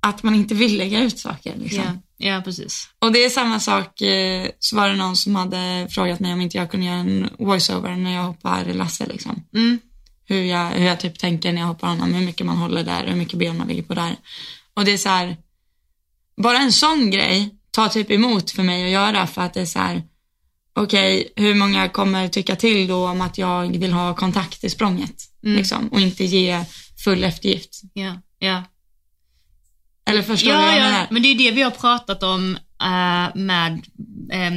att man inte vill lägga ut saker. Liksom. Ja, ja, precis. Och det är samma sak, eh, så var det någon som hade frågat mig om inte jag kunde göra en voiceover när jag hoppar Lasse. Liksom. Mm. Hur, jag, hur jag typ tänker när jag hoppar honom, hur mycket man håller där, hur mycket ben man ligger på där. Och det är så här, bara en sån grej tar typ emot för mig att göra för att det är så här, okej, hur många kommer tycka till då om att jag vill ha kontakt i språnget? Liksom, och inte ge full eftergift. Ja, ja. Eller förstår du vad Ja, jag ja, menar? men det är det vi har pratat om eh, med eh,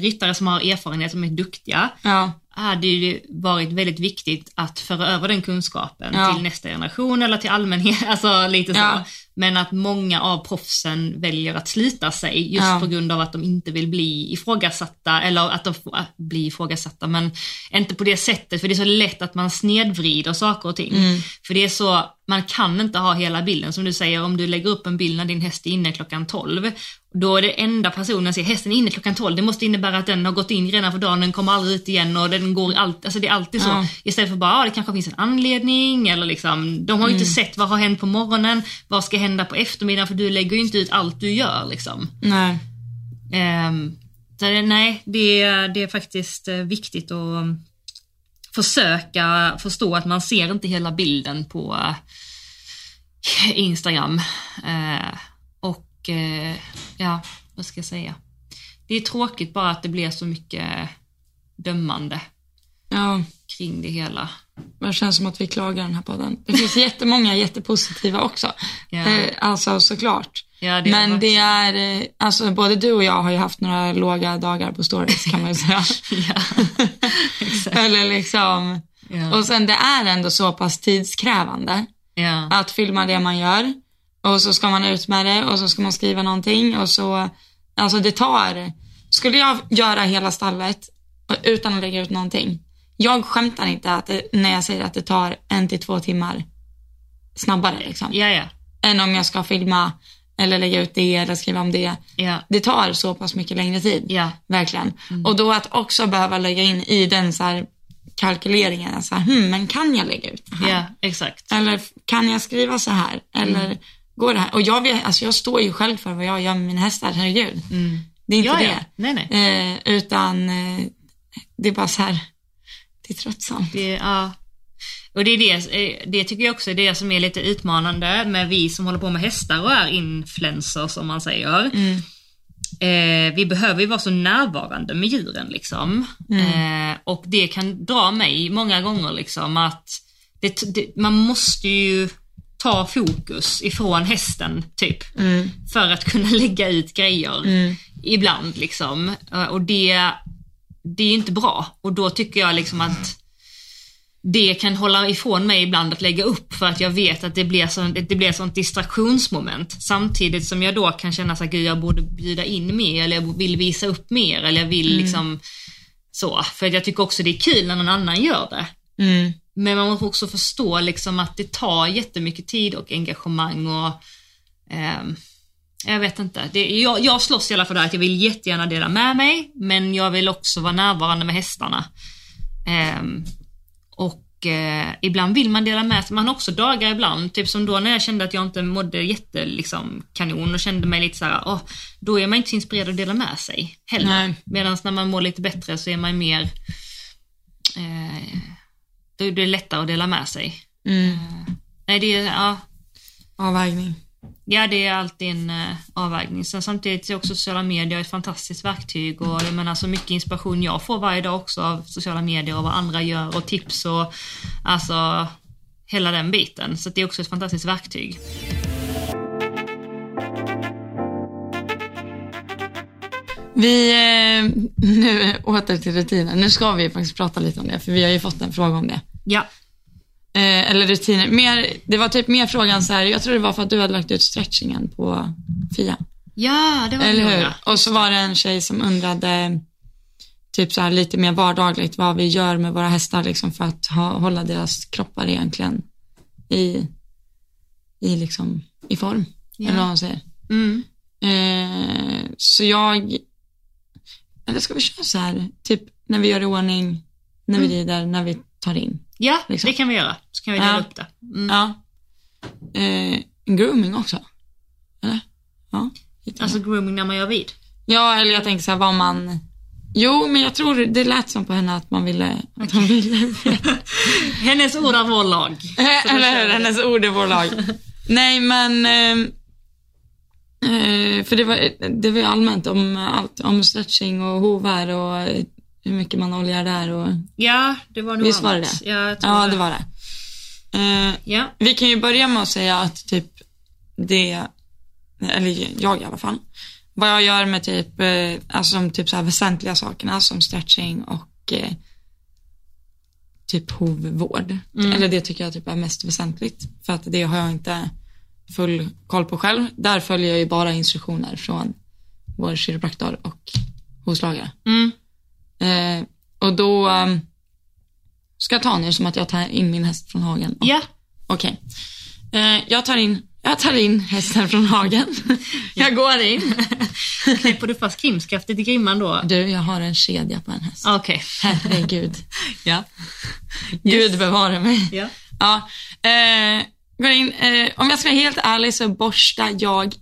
ryttare som har erfarenhet, som är duktiga. Ja, hade ju varit väldigt viktigt att föra över den kunskapen Ja. till nästa generation eller till allmänhet, alltså lite så. Ja. Men att många av proffsen väljer att sluta sig just Ja. på grund av att de inte vill bli ifrågasatta, eller att de får äh, bli ifrågasatta, men inte på det sättet, för det är så lätt att man snedvrider saker och ting. Mm. För det är så, man kan inte ha hela bilden, som du säger, om du lägger upp en bild när din häst är inne klockan 12, då är det enda personen säger hästen är inne klockan 12, det måste innebära att den har gått in redan för dagen, den kommer aldrig ut igen och den går alltid, alltså det är alltid så. Ja. Istället för bara, ja, det kanske finns en anledning eller liksom, de har ju inte sett vad har hänt på morgonen, vad ska hända på eftermiddagen för du lägger ju inte ut allt du gör liksom. nej. Ehm, Så det- nej, det, är- det är faktiskt eh, viktigt att försöka förstå att man ser inte hela bilden på eh, Instagram. Eh, och eh, ja, vad ska jag säga? Det är tråkigt bara att det blir så mycket dömande Ja, kring det hela. det känns som att vi klagar den här podden. Det finns jättemånga jättepositiva också. Ja. Eh, alltså såklart. Ja, det Men det är, eh, alltså både du och jag har ju haft några låga dagar på stories kan man ju säga. Eller liksom, Ja. och sen det är ändå så pass tidskrävande att filma det man gör och så ska man ut med det och så ska man skriva någonting och så, alltså det tar, skulle jag göra hela stallet utan att lägga ut någonting, jag skämtar inte att det, när jag säger att det tar en till två timmar snabbare liksom, ja, ja. än om jag ska filma eller lägga ut det eller skriva om det. Ja, Det tar så pass mycket längre tid. ja, Verkligen. Och då att också behöva lägga in i den så här kalkyleringen, så här, hmm, men kan jag lägga ut det här? ja, exakt. Eller kan jag skriva så här? Eller Mm. går det här? Och jag, vet, alltså jag står ju själv för vad jag gör med mina hästar, herregud. Det är inte Mm. Ja. det. Nej, nej. Eh, utan eh, det är bara så här, det är tröttsamt. Det, ja. Och det är det, eh, det tycker jag också är det som är lite utmanande med vi som håller på med hästar och är influencers som man säger. Mm. Eh, vi behöver ju vara så närvarande med djuren liksom. Mm. Eh, och det kan dra mig många gånger liksom att det, det, man måste ju ta fokus ifrån hästen typ. Mm. För att kunna lägga ut grejer Mm. ibland liksom. Eh, Och det, det är inte bra. Och då tycker jag liksom att det kan hålla ifrån mig ibland att lägga upp för att jag vet att det blir, så, det blir sånt distraktionsmoment. Samtidigt som jag då kan känna att jag borde bjuda in mer eller jag vill visa upp mer eller jag vill liksom så. För jag tycker också det är kul när någon annan gör det. Mm. Men man måste också förstå liksom att det tar jättemycket tid och engagemang och ehm, jag vet inte. Det, jag, jag slåss i alla fall där att jag vill jättegärna dela med mig, men jag vill också vara närvarande med hästarna. Ehm, och eh, ibland vill man dela med sig, man har också dagar ibland, typ som då när jag kände att jag inte mådde jätte liksom, kanon och kände mig lite så här, åh, då är man inte så inspirerad att dela med sig heller. Medan när man mår lite bättre så är man mer, eh, då är det lättare att dela med sig. Mm. Nej, det är, ja, Avvägning. Ja, det är alltid en uh, avvägning. Sen samtidigt är också sociala medier ett fantastiskt verktyg och jag menar så mycket inspiration jag får varje dag också av sociala medier och vad andra gör och tips och alltså hela den biten. Så det är också ett fantastiskt verktyg. Vi, eh, nu åter till rutinen. Nu ska vi faktiskt prata lite om det, för vi har ju fått en fråga om det. Ja, Eh, eller rutiner. Mer, det var typ mer frågan så här, jag tror det var för att du hade lagt ut stretchingen på Fia. ja det var Eller det hur? ja. Och så var det en tjej som undrade typ så här lite mer vardagligt vad vi gör med våra hästar liksom för att ha, hålla deras kroppar egentligen i, i liksom, i form. Ja. Eller vad man säger. Mm. Eh, så jag, eller ska vi köra så här, typ när vi gör i ordning, när vi rider, när vi tar in. Ja, Liksom. det kan vi göra. Så kan vi dela Ja. upp det. Mm. Ja. Eh, grooming också. Eller? Ja. Alltså grooming när man gör vid. ja, eller jag tänker så här vad man, jo men jag tror det lät som på henne att man ville, att hon ville Hennes ord är vår lag. Eller hur, hennes ord är vår lag. Nej men, eh, eh, för det var, det var allmänt om allt, om stretching och hovar och eh, hur mycket man oljar där och, Ja, det var nog Visst var det det? Ja, ja det var det. Eh, Ja. vi kan ju börja med att säga att typ det, eller jag i alla fall, vad jag gör med typ, eh, alltså de typ så här väsentliga sakerna som stretching och eh, typ hovvård. Eller det tycker jag typ är mest väsentligt. För att det har jag inte full koll på själv. Där följer jag ju bara instruktioner från vår kiropraktor och hovslagare. Mm. Eh, och då eh, ska jag ta nu som att jag tar in min häst från hagen. Ja. Okej. Eh, jag tar in jag tar in hästen från hagen. jag går in. Knäpper du fast krimskaftet i grimman då? Du, jag har en kedja på en häst. Okej. Herregud. Ja. Gud bevare mig. Ja. Ja. Eh, går in. Eh, om jag ska vara helt ärlig så borstar jag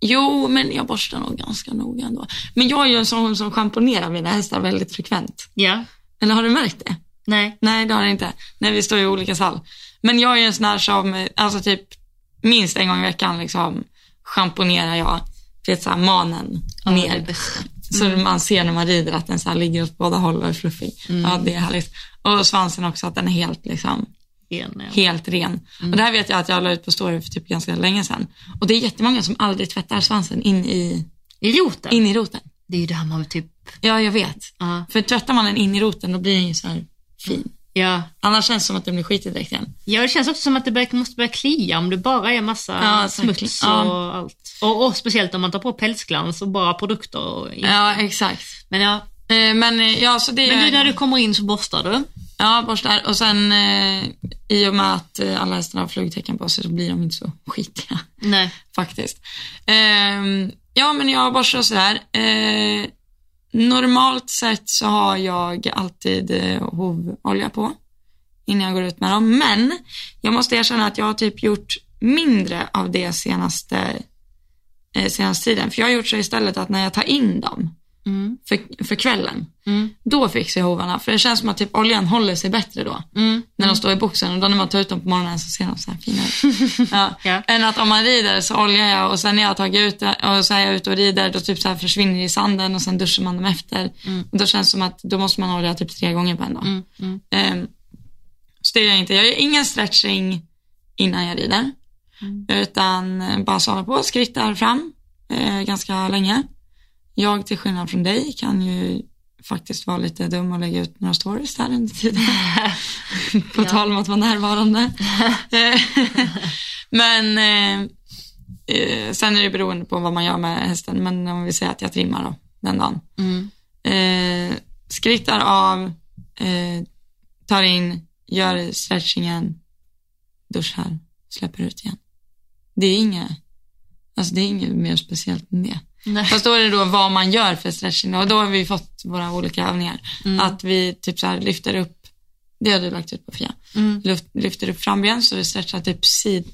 Jo, men jag borstar nog ganska noga ändå. Men jag är ju en sån som schamponerar mina hästar väldigt frekvent. Ja. Eller har du märkt det? Nej. Nej, det har jag inte. När vi står i olika stall. Men jag är en sån här som, alltså typ minst en gång i veckan liksom schamponerar jag, vet såhär manen Ja, ner. Så man ser när man rider att den så ligger åt båda håll och är fluffig. Ja, det är härligt. Och svansen också, att den är helt liksom, En, ja. helt ren. Och det här vet jag att jag la ut på story för typ ganska länge sedan. Och det är jättemånga som aldrig tvättar svansen in i, I roten? in i roten. Det är ju det här man typ... Ja, jag vet. Ja. För tvättar man den in i roten, då blir den ju så här fin. Ja. Annars känns det som att den blir skitig direkt igen. Ja, det känns också som att det börjar, måste börja klia om det bara är massa Ja, smuts och Ja. allt. Och, och speciellt om man tar på pälsglans och bara produkter. Och, Ja, exakt. Men ja, Eh, Men eh, ja, så det men nu när du kommer in så borstar du. Ja, borstar. Och sen eh, i och med att eh, alla hästar har flugtecken på sig så blir de inte så skitiga Nej. faktiskt. Ehm, ja, men jag borstar och sådär. Eh, normalt sett så har jag alltid eh, hovolja på innan jag går ut med dem. Men jag måste erkänna att jag har typ gjort mindre av det senaste, eh, senaste tiden. För jag har gjort så istället att när jag tar in dem Mm. för, för kvällen, Mm. då fixar jag hovarna. För det känns som att typ oljan håller sig bättre då. Mm. När de står i boxen och då när man tar ut dem på morgonen så ser de så här fina ut. Ja. Ja. Än att om man rider så oljar jag och sen när jag har tagit ut det och så är jag ute och rider då typ så här försvinner det i sanden och sen duschar man dem efter. Och då känns det som att då måste man olja typ tre gånger på en dag. Mm. Mm. Ehm, så det gör jag inte. Jag gör ingen stretching innan jag rider. Utan eh, bara sålla på, skrittar fram eh, ganska länge. Jag till skillnad från dig kan ju faktiskt vara lite dum och lägga ut några stories där under tiden. på Ja. tal om att vara närvarande. Men eh, eh, sen är det beroende på vad man gör med hästen. Men om vi säger att jag trimmar då, den dagen. Mm. Eh, skrittar av, eh, tar in, gör stretchingen, duschar, släpper ut igen. Det är inget, alltså det är inget mer speciellt än det. Nej. Fast då är det då vad man gör för stretching och då har vi fått våra olika övningar. Mm. Att vi typ så här lyfter upp, det har du lagt ut på Fia, Mm. Lyft, lyfter upp framben så det stretchar typ sid,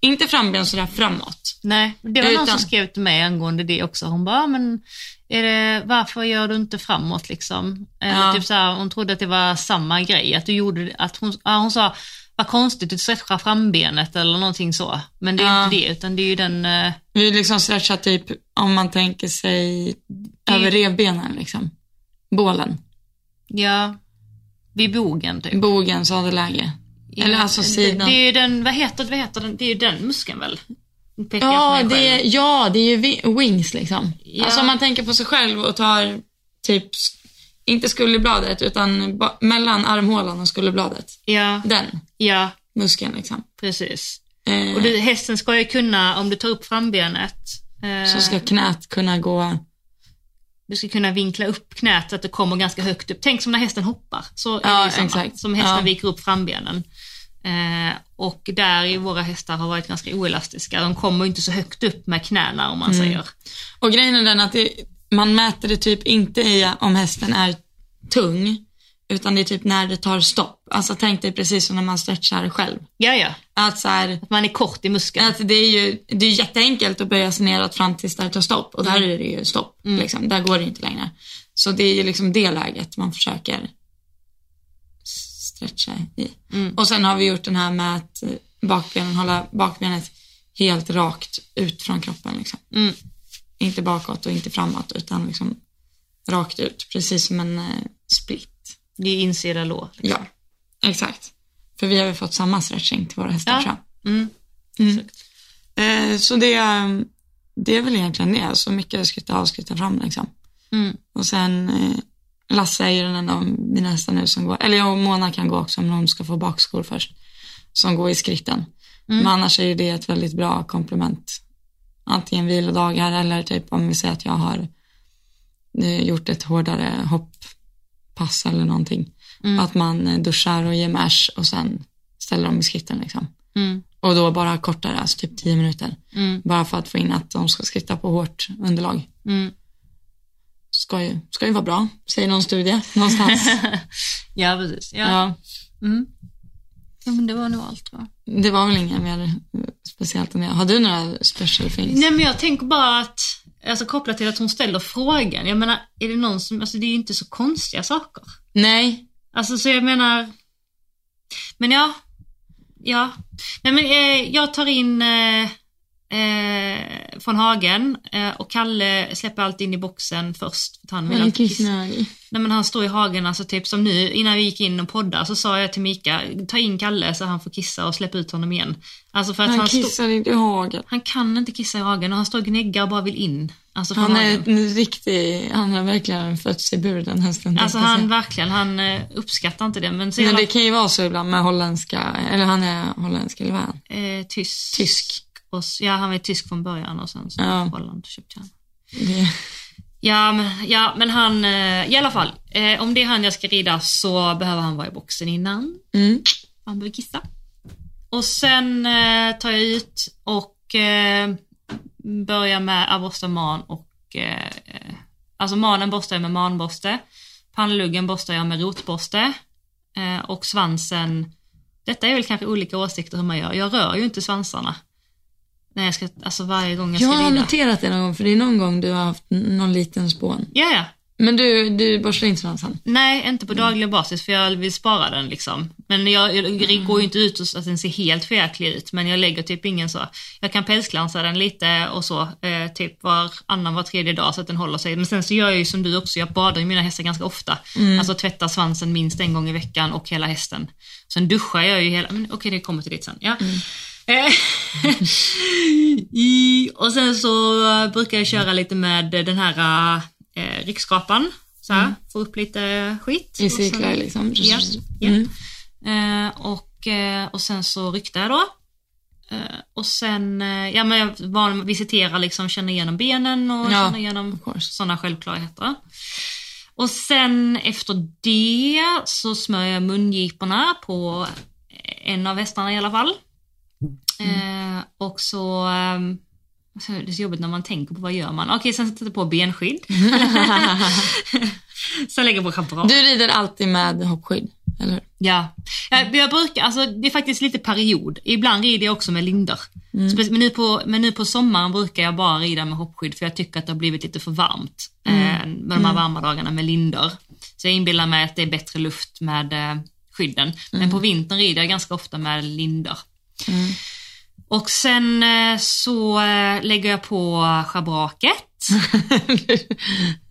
inte framben sådär framåt. Nej, det var någon Utan- som skrev till mig angående det också. Hon bara, "Ja, men är det, varför gör du inte framåt liksom? Eller Ja. typ så här, hon trodde att det var samma grej, att du gjorde, att hon, ja, hon sa, vad konstigt, du stretchar frambenet eller någonting så. Men det är Ja. inte det, utan det är ju den, eh, Vi liksom stretchar typ, om man tänker sig över revbenen liksom. Bålen, ja, vid bogen typ. bogen, sadelläge. Eller Ja, alltså det, sidan. det är ju den, vad heter, vad heter den, det är ju den muskeln väl? Ja, det är, ja, det är ju wings liksom. Ja. Alltså om man tänker på sig själv och tar typ, inte skulderbladet utan mellan armhålan och skulderbladet. Ja, Den ja, muskeln liksom. precis. Eh, Och du, hästen ska ju kunna, om du tar upp frambenet, eh, så ska knät kunna gå, du ska kunna vinkla upp knät så att det kommer ganska högt upp. Tänk som när hästen hoppar, så Ja, exakt. Som hästen Ja. viker upp frambenen. Eh, och där i våra hästar har varit ganska oelastiska. De kommer inte så högt upp med knäna om man Mm. säger. och grejen är den att det, man mäter det typ inte i om hästen är tung, utan det är typ när det tar stopp. Alltså tänk dig precis som när man stretchar själv. Ja, ja. Att så här, Att man är kort i muskeln. Att det är ju det är jätteenkelt att böja sig neråt fram tills där tar stopp och där är det ju stopp. Liksom. Där går det inte längre. Så det är ju liksom det läget man försöker stretcha i. Mm. Och sen har vi gjort den här med att bakbenen, hålla bakbenet helt rakt ut från kroppen. Liksom. Inte bakåt och inte framåt utan liksom rakt ut. Precis som en eh, split. Det är insida lår. Ja, exakt. För vi har ju fått samma stretching till våra hästar Ja. jag. Mm. Mm. Eh, så det, det är väl egentligen det. Så mycket skutta av, skutta fram liksom. Mm. Och sen eh, Lasse är ju den enda av mina hästar nu som går, eller ja, och Mona kan gå också om hon ska få bakskor först. Som går i skritten. Mm. Men annars är ju det ett väldigt bra komplement. Antingen vilodagar eller typ om vi säger att jag har eh, gjort ett hårdare hopppass eller någonting. Mm. Att man eh, duschar och ger mash och sen ställer dem i skritten liksom. Mm. Och då bara kortare, alltså typ 10 minuter. Mm. Bara för att få in att de ska skritta på hårt underlag. Mm. Ska ju, ska ju vara bra, säger någon studie någonstans. ja, precis. Ja. ja. Ja, men det var nog allt va? Det var väl inga mer speciellt än det. Har du några special things? Nej men jag tänker bara att, alltså kopplat till att hon ställer frågan, jag menar, är det någon som, alltså det är ju inte så konstiga saker. Nej. Alltså så jag menar, men ja, ja. Nej men eh, jag tar in eh, eh, från Hagen eh, och Kalle släpper alltid in i boxen först. För han vill alltid kissnödig. Nej men han står i hagen, alltså typ som nu innan vi gick in och poddade så sa jag till Mika, ta in Kalle så han får kissa och släpp ut honom igen. Alltså för att han, Han kissar inte i hagen. han kan inte kissa i hagen och han står och gnäggar och bara vill in. Alltså Han är en riktig, han har verkligen fötts i bur den hästen. Alltså han verkligen, han eh, uppskattar inte det men så Men det kan ju vara så ibland med holländska, eller han är holländsk eller vad är han? eh, tysk. Tysk. Och, ja, han var tysk från början och sen så Ja. Holland köpte han. Det, Ja men, ja, men han, eh, i alla fall, eh, om det är han jag ska rida så behöver han vara i boxen innan. mm. Han behöver kissa. Och sen eh, tar jag ut och eh, börjar med att borsta man och eh, eh, alltså manen borstar jag med manborste. Pannluggen borstar jag med rotborste. Eh, och svansen, detta är väl kanske olika åsikter hur man gör. Jag rör ju inte svansarna. När jag ska, alltså varje gång jag Jag ska har rida. noterat det någon gång, för det är någon gång du har haft någon liten spån. Ja, ja. Men du, du borstar inte svansen? Nej, inte på daglig basis för jag vill spara den liksom. Men jag, jag går ju inte ut och så att den ser helt förjäklig ut, men jag lägger typ ingen så. Jag kan pälsklansa den lite och så, eh, typ var annan, var tredje dag så att den håller sig. Men sen så gör jag ju som du också, jag badar ju mina hästar ganska ofta. Alltså tvättar svansen minst en gång i veckan och hela hästen. Sen duschar jag ju hela, men okej det kommer till dit sen. Ja. Eh, I, och sen så eh, brukar jag köra lite med den här eh, ryggskrapan. Så här, få upp lite skit. I sen- cirklar liksom? Ja, ja. Mm. Eh, och, eh, och sen så ryktar jag då. Eh, och sen, eh, ja men jag van, visiterar liksom, känner igenom benen och Ja, känner igenom sådana självklarheter. Och sen efter det så smörjer jag mungiporna på en av hästarna i alla fall. Eh, och så, ehm, så är det så jobbigt när man tänker på vad gör man. Okej, sen sätter jag på benskydd. sen lägger jag på schamponage. Du rider alltid med hoppskydd, eller hur? Ja. Jag, jag brukar, alltså det är faktiskt lite period. Ibland rider jag också med linder. Spe- Men, nu på, men nu på sommaren brukar jag bara rida med hoppskydd för jag tycker att det har blivit lite för varmt eh, med de här varma dagarna med linder. Så jag inbillar mig att det är bättre luft med eh, skydden. Men på vintern rider jag ganska ofta med linder. Mm. Och sen eh, så eh, lägger jag på schabraket.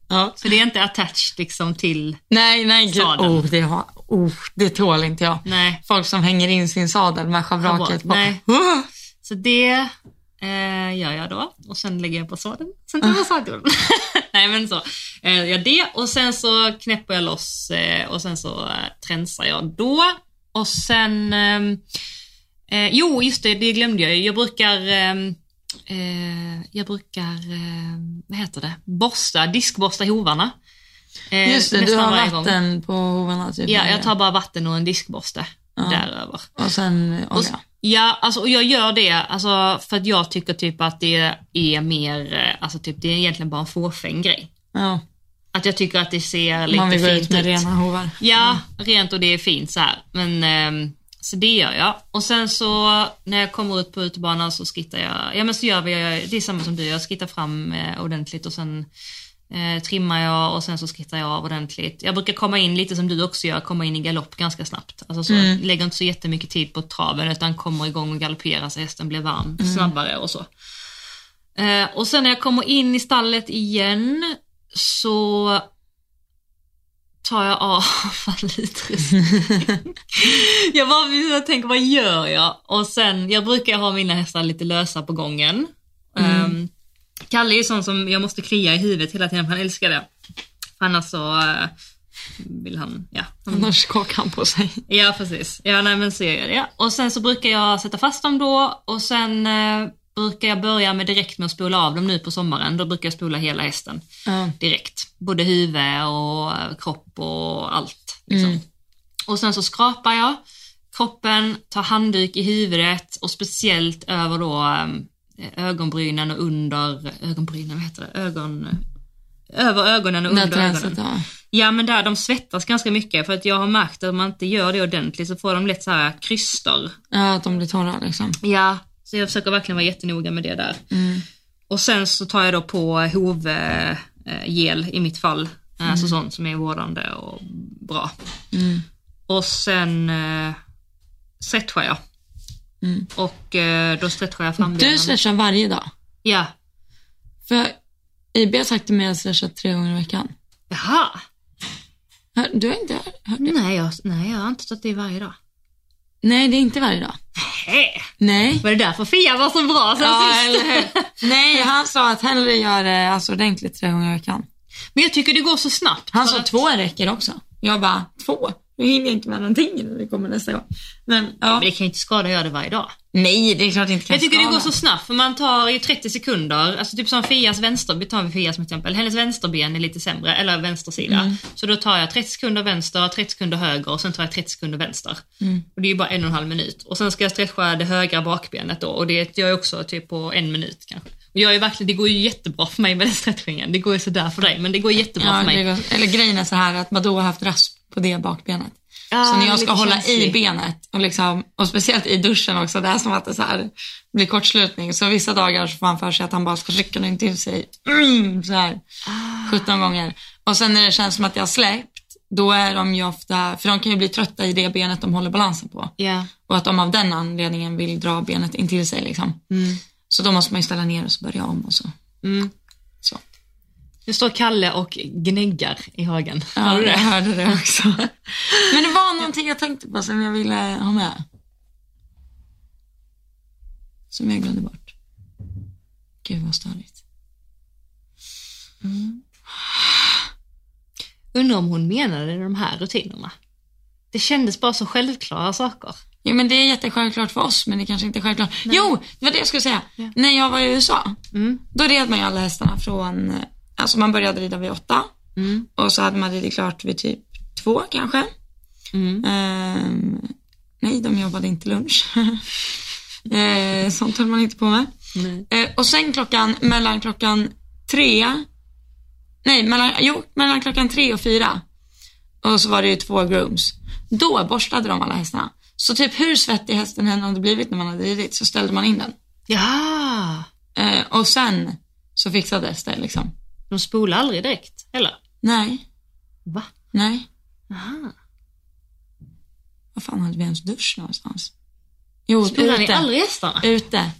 ja. Så det är inte attached liksom till, Nej, nej. Sadeln. Oh, det, har, oh, det tål inte jag. nej. Folk som hänger in sin sadel med schabraket på. Nej. Oh! Så det eh, gör jag då och sen lägger jag på sadeln. Sen tar jag sadeln. Nej men så. Eh, jag det och sen så knäpper jag loss eh, och sen så eh, tränsar jag då. Och sen, ehm, eh, jo just det, det glömde jag. Jag brukar, ehm, eh, jag brukar, eh, vad heter det, borsta, diskborsta hovarna. Eh, Just det, du har varje gång. vatten på hovarna. Typ, Ja, jag tar bara vatten och en diskborste Ja. däröver. Och sen Och, olja. ja, alltså, och jag gör det alltså, för att jag tycker typ att det är mer, eh, alltså typ det är egentligen bara en fåfäng grej. Ja, Att jag tycker att det ser lite man vill gå fint ut med ut. rena hovar. Ja, rent och det är fint så här. Men, ehm, så det gör jag. Och sen så när jag kommer ut på utebanan så skittar jag, ja men så gör vi, det är samma som du, jag skittar fram eh, ordentligt och sen eh, trimmar jag och sen så skittar jag av ordentligt. Jag brukar komma in lite som du också gör, komma in i galopp ganska snabbt. Alltså så, lägger inte så jättemycket tid på traven utan kommer igång och galopperar så hästen blir varm snabbare och så. Eh, och sen när jag kommer in i stallet igen så tar jag av favoritdressing. jag bara jag tänker, vad gör jag? Och sen, jag brukar ha mina hästar lite lösa på gången. Mm. Kalle är ju sån som jag måste klia i huvudet hela tiden för han älskar det. Annars så eh, vill han, ja. Han, Annars skakar han på sig. ja precis. Ja nej men så gör jag det. Och sen så brukar jag sätta fast dem då och sen eh, brukar jag börja med direkt med att spola av dem nu på sommaren. Då brukar jag spola hela hästen Ja. direkt. Både huvud och eh, kropp och allt. Liksom. Mm. Och sen så skrapar jag kroppen, tar handduk i huvudet och speciellt över då eh, ögonbrynen och under ögonbrynen, vad heter det? Ögon... över ögonen och under träset, ögonen. ja. Ja men där de svettas ganska mycket för att jag har märkt att om man inte gör det ordentligt så får de lätt så här krystor. ja, att de blir torra liksom. Ja, så jag försöker verkligen vara jättenoga med det där. Mm. Och sen så tar jag då på hovgel i mitt fall, alltså sånt som är vårdande och bra. Mm. Och sen eh, stretchar jag. Mm. Och eh, då stretchar jag frambenen. Du stretchar varje dag. Ja. För IB har sagt till mig att jag stretchar tre gånger i veckan. Jaha. Du har inte hört det? Nej jag, nej, jag har inte stått det varje dag. Nej, det är inte varje dag. Hej. Nej. Var det därför Fia var så bra sen Ja, sist? eller hur? Nej, han sa att hellre gör det alltså, ordentligt tre gånger i veckan. Men jag tycker det går så snabbt. Han sa att- två räcker också. Jag bara, två? Nu hinner jag inte med någonting när det kommer nästa gång. Men ja. Men det kan ju inte skada att göra det varje dag. Nej, det är klart det inte kan Jag tycker det skada. går så snabbt för man tar ju 30 sekunder, alltså typ som Fias vänster, vi tar vi Fia som exempel, hennes vänsterben är lite sämre, eller vänstersida. Mm. Så då tar jag 30 sekunder vänster, 30 sekunder höger och sen tar jag 30 sekunder vänster. Mm. Och det är ju bara en och en halv minut. Och sen ska jag stretcha det högra bakbenet då och det gör jag också typ på en minut kanske. Och jag är verkligen, det går ju jättebra för mig med den stretchingen. Det går ju sådär för dig, men det går jättebra Ja, för mig. det går, eller grejen är så här att Badou har haft rasp på det bakbenet. Ja, så när jag ska hålla i känslig. benet och, liksom, och speciellt i duschen också, det är som att det så här blir kortslutning. Så vissa dagar så får han för sig att han bara ska rycka den till sig mm, så här Ah. 17 gånger. Och sen när det känns som att jag har släppt, då är de ju ofta, för de kan ju bli trötta i det benet de håller balansen på. Ja. Och att de av den anledningen vill dra benet in till sig liksom. Mm. Så då måste man ju ställa ner och så börja om och så. Mm. Nu står Kalle och gnäggar i hagen. Ja, du jag det? hörde det också. Men det var någonting jag tänkte på som jag ville ha med. Som jag glömde bort. Gud vad störigt. Undrar om hon menade de här rutinerna. Det kändes bara så självklara saker. Jo men det är jättesjälvklart för oss men det kanske inte är självklart. Jo, det var det jag skulle säga. Ja. När jag var i USA, Mm. då red man ju alla hästarna från, eh, alltså man började rida vid åtta Mm. och så hade man ridit klart vid typ två kanske. Mm. Ehm, nej, de jobbade inte lunch. Ehm, sånt höll man inte på med. Eh, och sen klockan, mellan klockan tre, nej, mellan, jo, mellan klockan tre och fyra. Och så var det ju två grooms. Då borstade de alla hästarna. Så typ hur svettig hästen än hade blivit när man hade ridit så ställde man in den. Ja, Eh, och sen så fixades det liksom. De spolar aldrig direkt, eller? Nej, Va? nej. Aha. Vad fan hade vi ens dusch någonstans? Jo, Spolar ni ute. aldrig hästarna? Ute.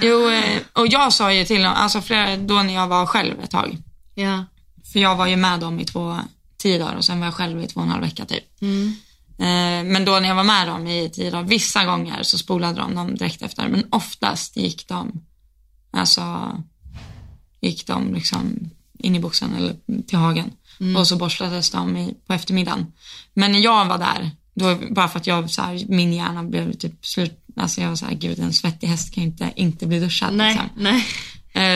Jo, eh, och jag sa ju till dem, alltså flera, då när jag var själv ett tag. Ja. För jag var ju med dem i två, tio dagar och sen var jag själv i två och en halv vecka typ. Mm. Eh, men då när jag var med dem i tio dagar, vissa gånger så spolade de dem direkt efter. Men oftast gick de, alltså, gick de liksom in i boxen eller till hagen. Och så borstades de på eftermiddagen. Men när jag var där, då, bara för att jag, så här, min hjärna blev typ slut, alltså jag var så här, gud en svettig häst kan inte, inte bli duschad. Nej, Liksom. nej.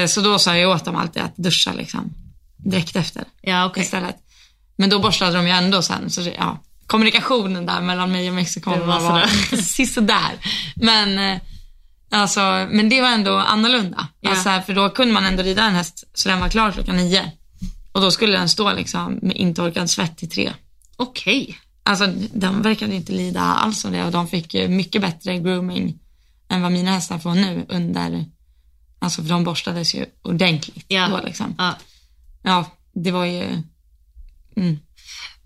Eh, så då sa jag åt dem alltid att duscha liksom, direkt efter Ja, okej. istället. Men då borstade de ju ändå sen. Så ja, kommunikationen där mellan mig och Mexiko var var, sådär. Men, eh, alltså, men det var ändå annorlunda. Ja. Alltså, för då kunde man ändå rida en häst så den var klar klockan nio. Och då skulle den stå liksom med intorkad svett till tre. Okej. Alltså de verkade inte lida alls av det och de fick mycket bättre grooming än vad mina hästar får nu under, alltså för de borstades ju ordentligt Ja. då liksom. Ja. Ja, det var ju, mm.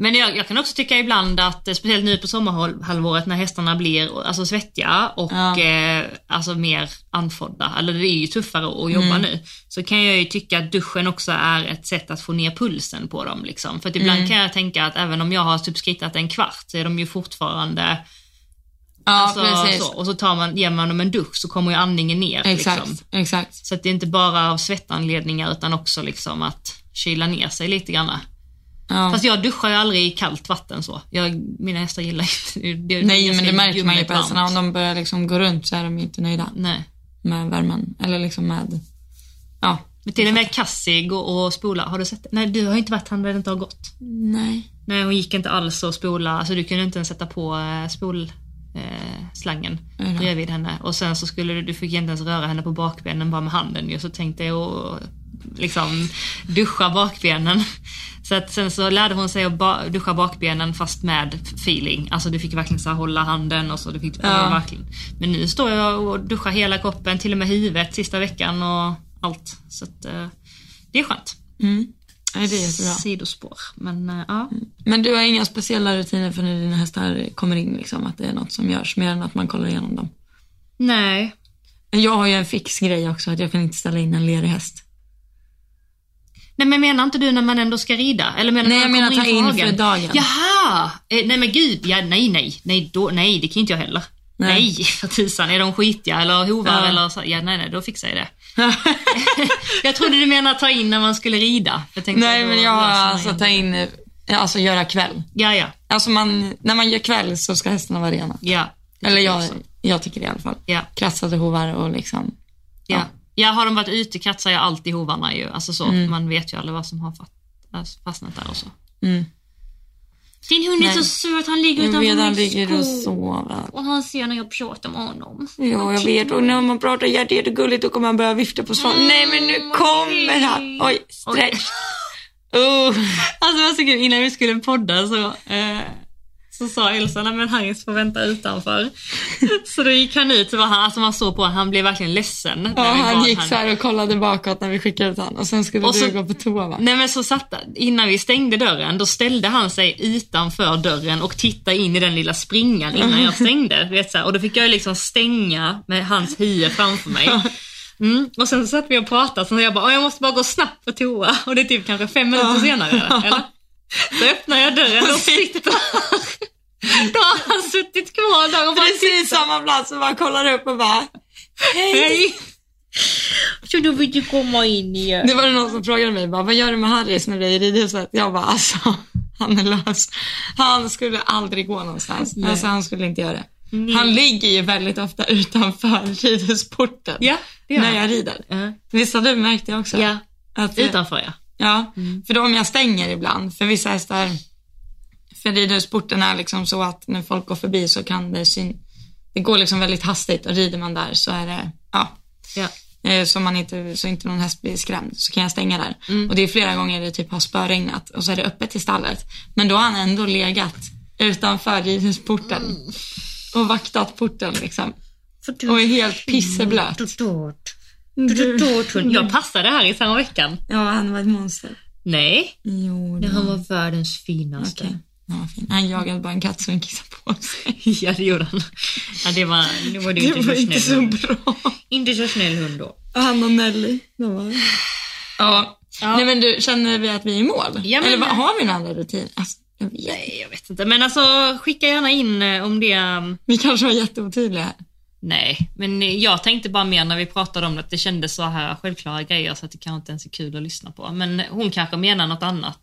Men jag, jag kan också tycka ibland att, eh, speciellt nu på sommarhalvåret när hästarna blir alltså, svettiga och Ja. eh, alltså mer andfådda, eller det är ju tuffare att jobba Mm. nu, så kan jag ju tycka att duschen också är ett sätt att få ner pulsen på dem. Liksom. För att ibland Mm. kan jag tänka att även om jag har typ skrittat en kvart så är de ju fortfarande, Ja, alltså, precis. så, och så tar man, ger man dem en dusch så kommer ju andningen ner. Exakt, Liksom. exakt. Så att det är inte bara av svettanledningar utan också liksom att kyla ner sig lite grann. Ja. Fast jag duschar ju aldrig i kallt vatten så. Jag, mina hästar gillar inte det. Nej, men det märker man ju på hästarna. Om de börjar liksom gå runt så är de ju inte nöjda Nej. med värmen. Eller liksom med, ja. Men till och med Cassie går och spolar. Har du sett det? Nej, du har inte varit här när det inte har gått. Nej. Nej, hon gick inte alls och spola. Alltså du kunde inte ens sätta på eh, spol eh, slangen bredvid henne. Och sen så skulle du, du fick inte ens röra henne på bakbenen bara med handen ju. Så tänkte jag, och liksom duscha bakbenen. Så att sen så lärde hon sig att ba- duscha bakbenen fast med feeling. Alltså du fick verkligen så hålla handen och så. Du fick, Ja. verkligen. Men nu står jag och duschar hela kroppen, till och med huvudet sista veckan och allt. Så att eh, det är skönt. Mm. Ja, det är jättebra. Sidospår. Men eh, ja. Men du har inga speciella rutiner för när dina hästar kommer in, liksom, att det är något som görs, mer än att man kollar igenom dem? Nej. Jag har ju en fix grej också, att jag kan inte ställa in en lerig häst. Nej men menar inte du när man ändå ska rida? Eller menar Nej, jag menar ta in för dagen. Jaha! Eh, nej men gud, ja, nej nej. Nej, då, nej det kan inte jag heller. Nej. Nej, för tusan. Är de skitiga eller hovar Ja. eller så? Ja, nej nej, då fixar jag det. jag trodde du menade ta in när man skulle rida. Jag Nej, men jag alltså ta in, alltså göra kväll. Ja, ja. Alltså man, när man gör kväll så ska hästarna vara rena. Ja. Eller jag, också. jag tycker det i alla fall. Ja. Kratsade hovar och liksom. Ja. ja, har de varit ute kratsar jag alltid hovarna ju. Alltså så, man vet ju aldrig vad som har fast, alltså, fastnat där och så. Mm. Din hund är Nej. så söt, han ligger utanför vet, han min ligger och sover. Och han ser när jag pratar med honom. Ja, jag vet. Och när man pratar jätte- jättegulligt då kommer han börja vifta på svan. Nej, men nu kommer han. Oj, stretch. Oh. Alltså så kul, innan vi skulle podda så, eh, så sa Elsa, nej men Harris får vänta utanför. så då gick han ut, var han, alltså man såg på honom, han blev verkligen ledsen. Ja, han gick han- så här och kollade bakåt när vi skickade ut honom. Och sen skulle Och du så- gå på toa va? Nej men så satt, innan vi stängde dörren, då ställde han sig utanför dörren och tittade in i den lilla springan innan jag stängde. Vet, så här. Och då fick jag liksom stänga med hans hie framför mig. Mm. Och sen så satt vi och pratade, så jag bara, "Åh, jag måste bara gå snabbt på toa. Och det är typ kanske fem minuter senare, eller? Så öppnar jag dörren och sitter Då har han suttit kvar där och bara Precis samma plats och bara kollar upp och bara Hej! Hej! Så då vill du komma in igen. Det var det någon som frågade mig bara, vad gör du med Harris när du är i ridhuset? Jag bara, alltså han är lös. Han skulle aldrig gå någonstans. Nej. Alltså han skulle inte göra det. Nej. Han ligger ju väldigt ofta utanför ridhusporten Ja, när jag rider. Ja. Visst har du märkt det också? Ja, Att, utanför ja. Ja, Mm. för då om jag stänger ibland, för vissa hästar, för ridhusporten är liksom så att när folk går förbi så kan det syn, det går liksom väldigt hastigt och rider man där så är det, ja, ja. eh, så man inte, så inte någon häst blir skrämd så kan jag stänga där. Mm. Och det är flera gånger det typ har spöregnat och så är det öppet till stallet. Men då har han ändå legat utanför ridhusporten Mm. och vaktat porten liksom. Och är helt pisseblöt. Jag passade här i samma veckan. Ja, han var ett monster. Nej, Jo, det han var världens finaste. Okej. Ja. Han jagade bara en katt som kissade på sig. Ja, det gjorde han. Ja, det var, det var det Det inte var så inte så hund. bra. Inte så snäll hund då. Han och Nelly. De var... Ja. Ja. Nej men du, känner vi att vi är i mål? Ja, men- Eller har vi någon annan rutin? Alltså, jag vet. Nej, jag vet inte. Men alltså, skicka gärna in eh, om det... um, Vi kanske var jätteotydliga här. Nej, men jag tänkte bara mer när vi pratade om det, att det kändes så här självklara grejer så att det kanske inte ens är kul att lyssna på. Men hon kanske menar något annat.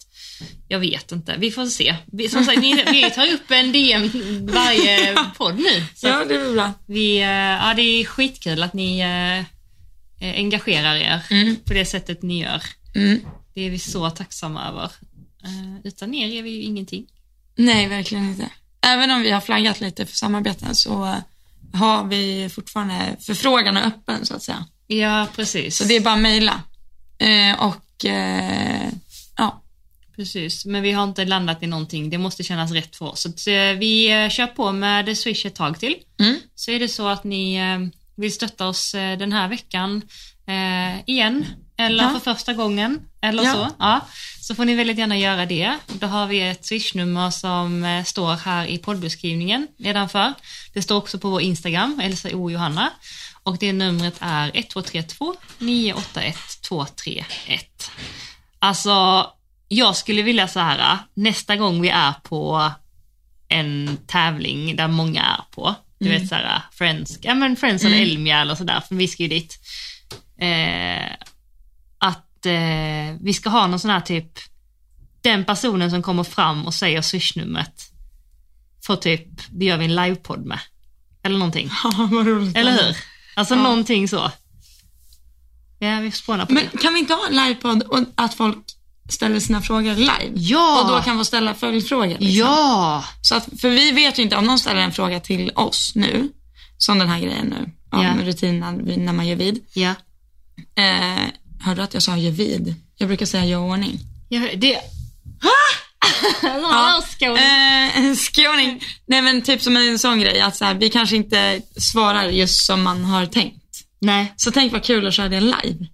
Jag vet inte, vi får se. Vi, som sagt, vi, vi tar upp en DM varje podd nu. Så Ja, det är bra. vi, eh, ja, det är skitkul att ni eh, eh, engagerar er Mm. på det sättet ni gör. Mm. Det är vi så tacksamma över. Eh, utan er är vi ju ingenting. Nej, verkligen inte. Även om vi har flaggat lite för samarbeten så eh, har vi fortfarande förfrågan öppen så att säga. Ja, precis. Så det är bara att mejla. Eh, och eh, ja, Precis, men vi har inte landat i någonting. Det måste kännas rätt för oss. Så att, eh, vi eh, kör på med Swish ett tag till. mm. Så är det så att ni eh, vill stötta oss den här veckan eh, igen, eller Ja. för första gången, eller Ja. så. Ja, så får ni väldigt gärna göra det. Då har vi ett swishnummer som står här i poddbeskrivningen nedanför. Det står också på vår Instagram, Elsa O Johanna. Och det numret är 1232 981 231. Alltså, jag skulle vilja så här, nästa gång vi är på en tävling där många är på, du vet så här, Friends, ja men Friends eller Elmia eller sådär, för vi ska ju dit. Eh, att eh, vi ska ha någon sån här typ, den personen som kommer fram och säger swishnumret får typ, det gör vi en livepodd med. Eller någonting. ja vad roligt. Eller hur? Alltså Ja. någonting så. Ja, vi spånar på Men det. kan vi inte ha en livepodd och att folk ställer sina frågor live? Ja! Och då kan vi ställa följdfrågor. Liksom. Ja! Så att, för vi vet ju inte om någon ställer en fråga till oss nu, som den här grejen nu, om Ja. rutinen vid- när man gör vid. Ja. Eh, Hörde du att jag sa gevid? Jag brukar säga jag ordning. Ja, det... Ja. Skål. Eh, skåning. Nej men typ som en sån grej att så här, vi kanske inte svarar just som man har tänkt. Nej. Så tänk vad kul att köra det live.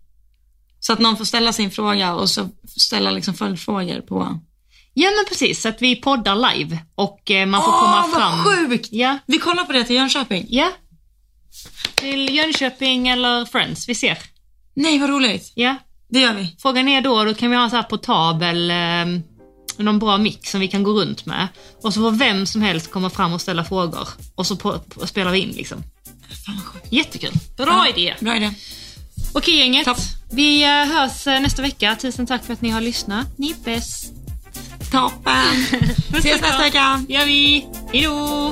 Så att någon får ställa sin fråga och så ställa liksom följdfrågor på... Ja men precis, så att vi poddar live och eh, man får Åh, komma vad fram. sjukt! Ja, Vi kollar på det till Jönköping. ja. Till Jönköping eller Friends, vi ser. Nej vad roligt. Ja. Det gör vi. Frågan är då, då kan vi ha så här portabel, eh, någon bra mix som vi kan gå runt med. Och så får vem som helst komma fram och ställa frågor. Och så på, på, spelar vi in liksom. Fan vad sjukt. Jättekul. Bra Ja, idé. Bra idé. Okej gänget. Topp. Vi eh, hörs eh, nästa vecka. Tusen tack för att ni har lyssnat. Ni är bäst. Toppen. Ses nästa vecka. gör vi. Hejdå!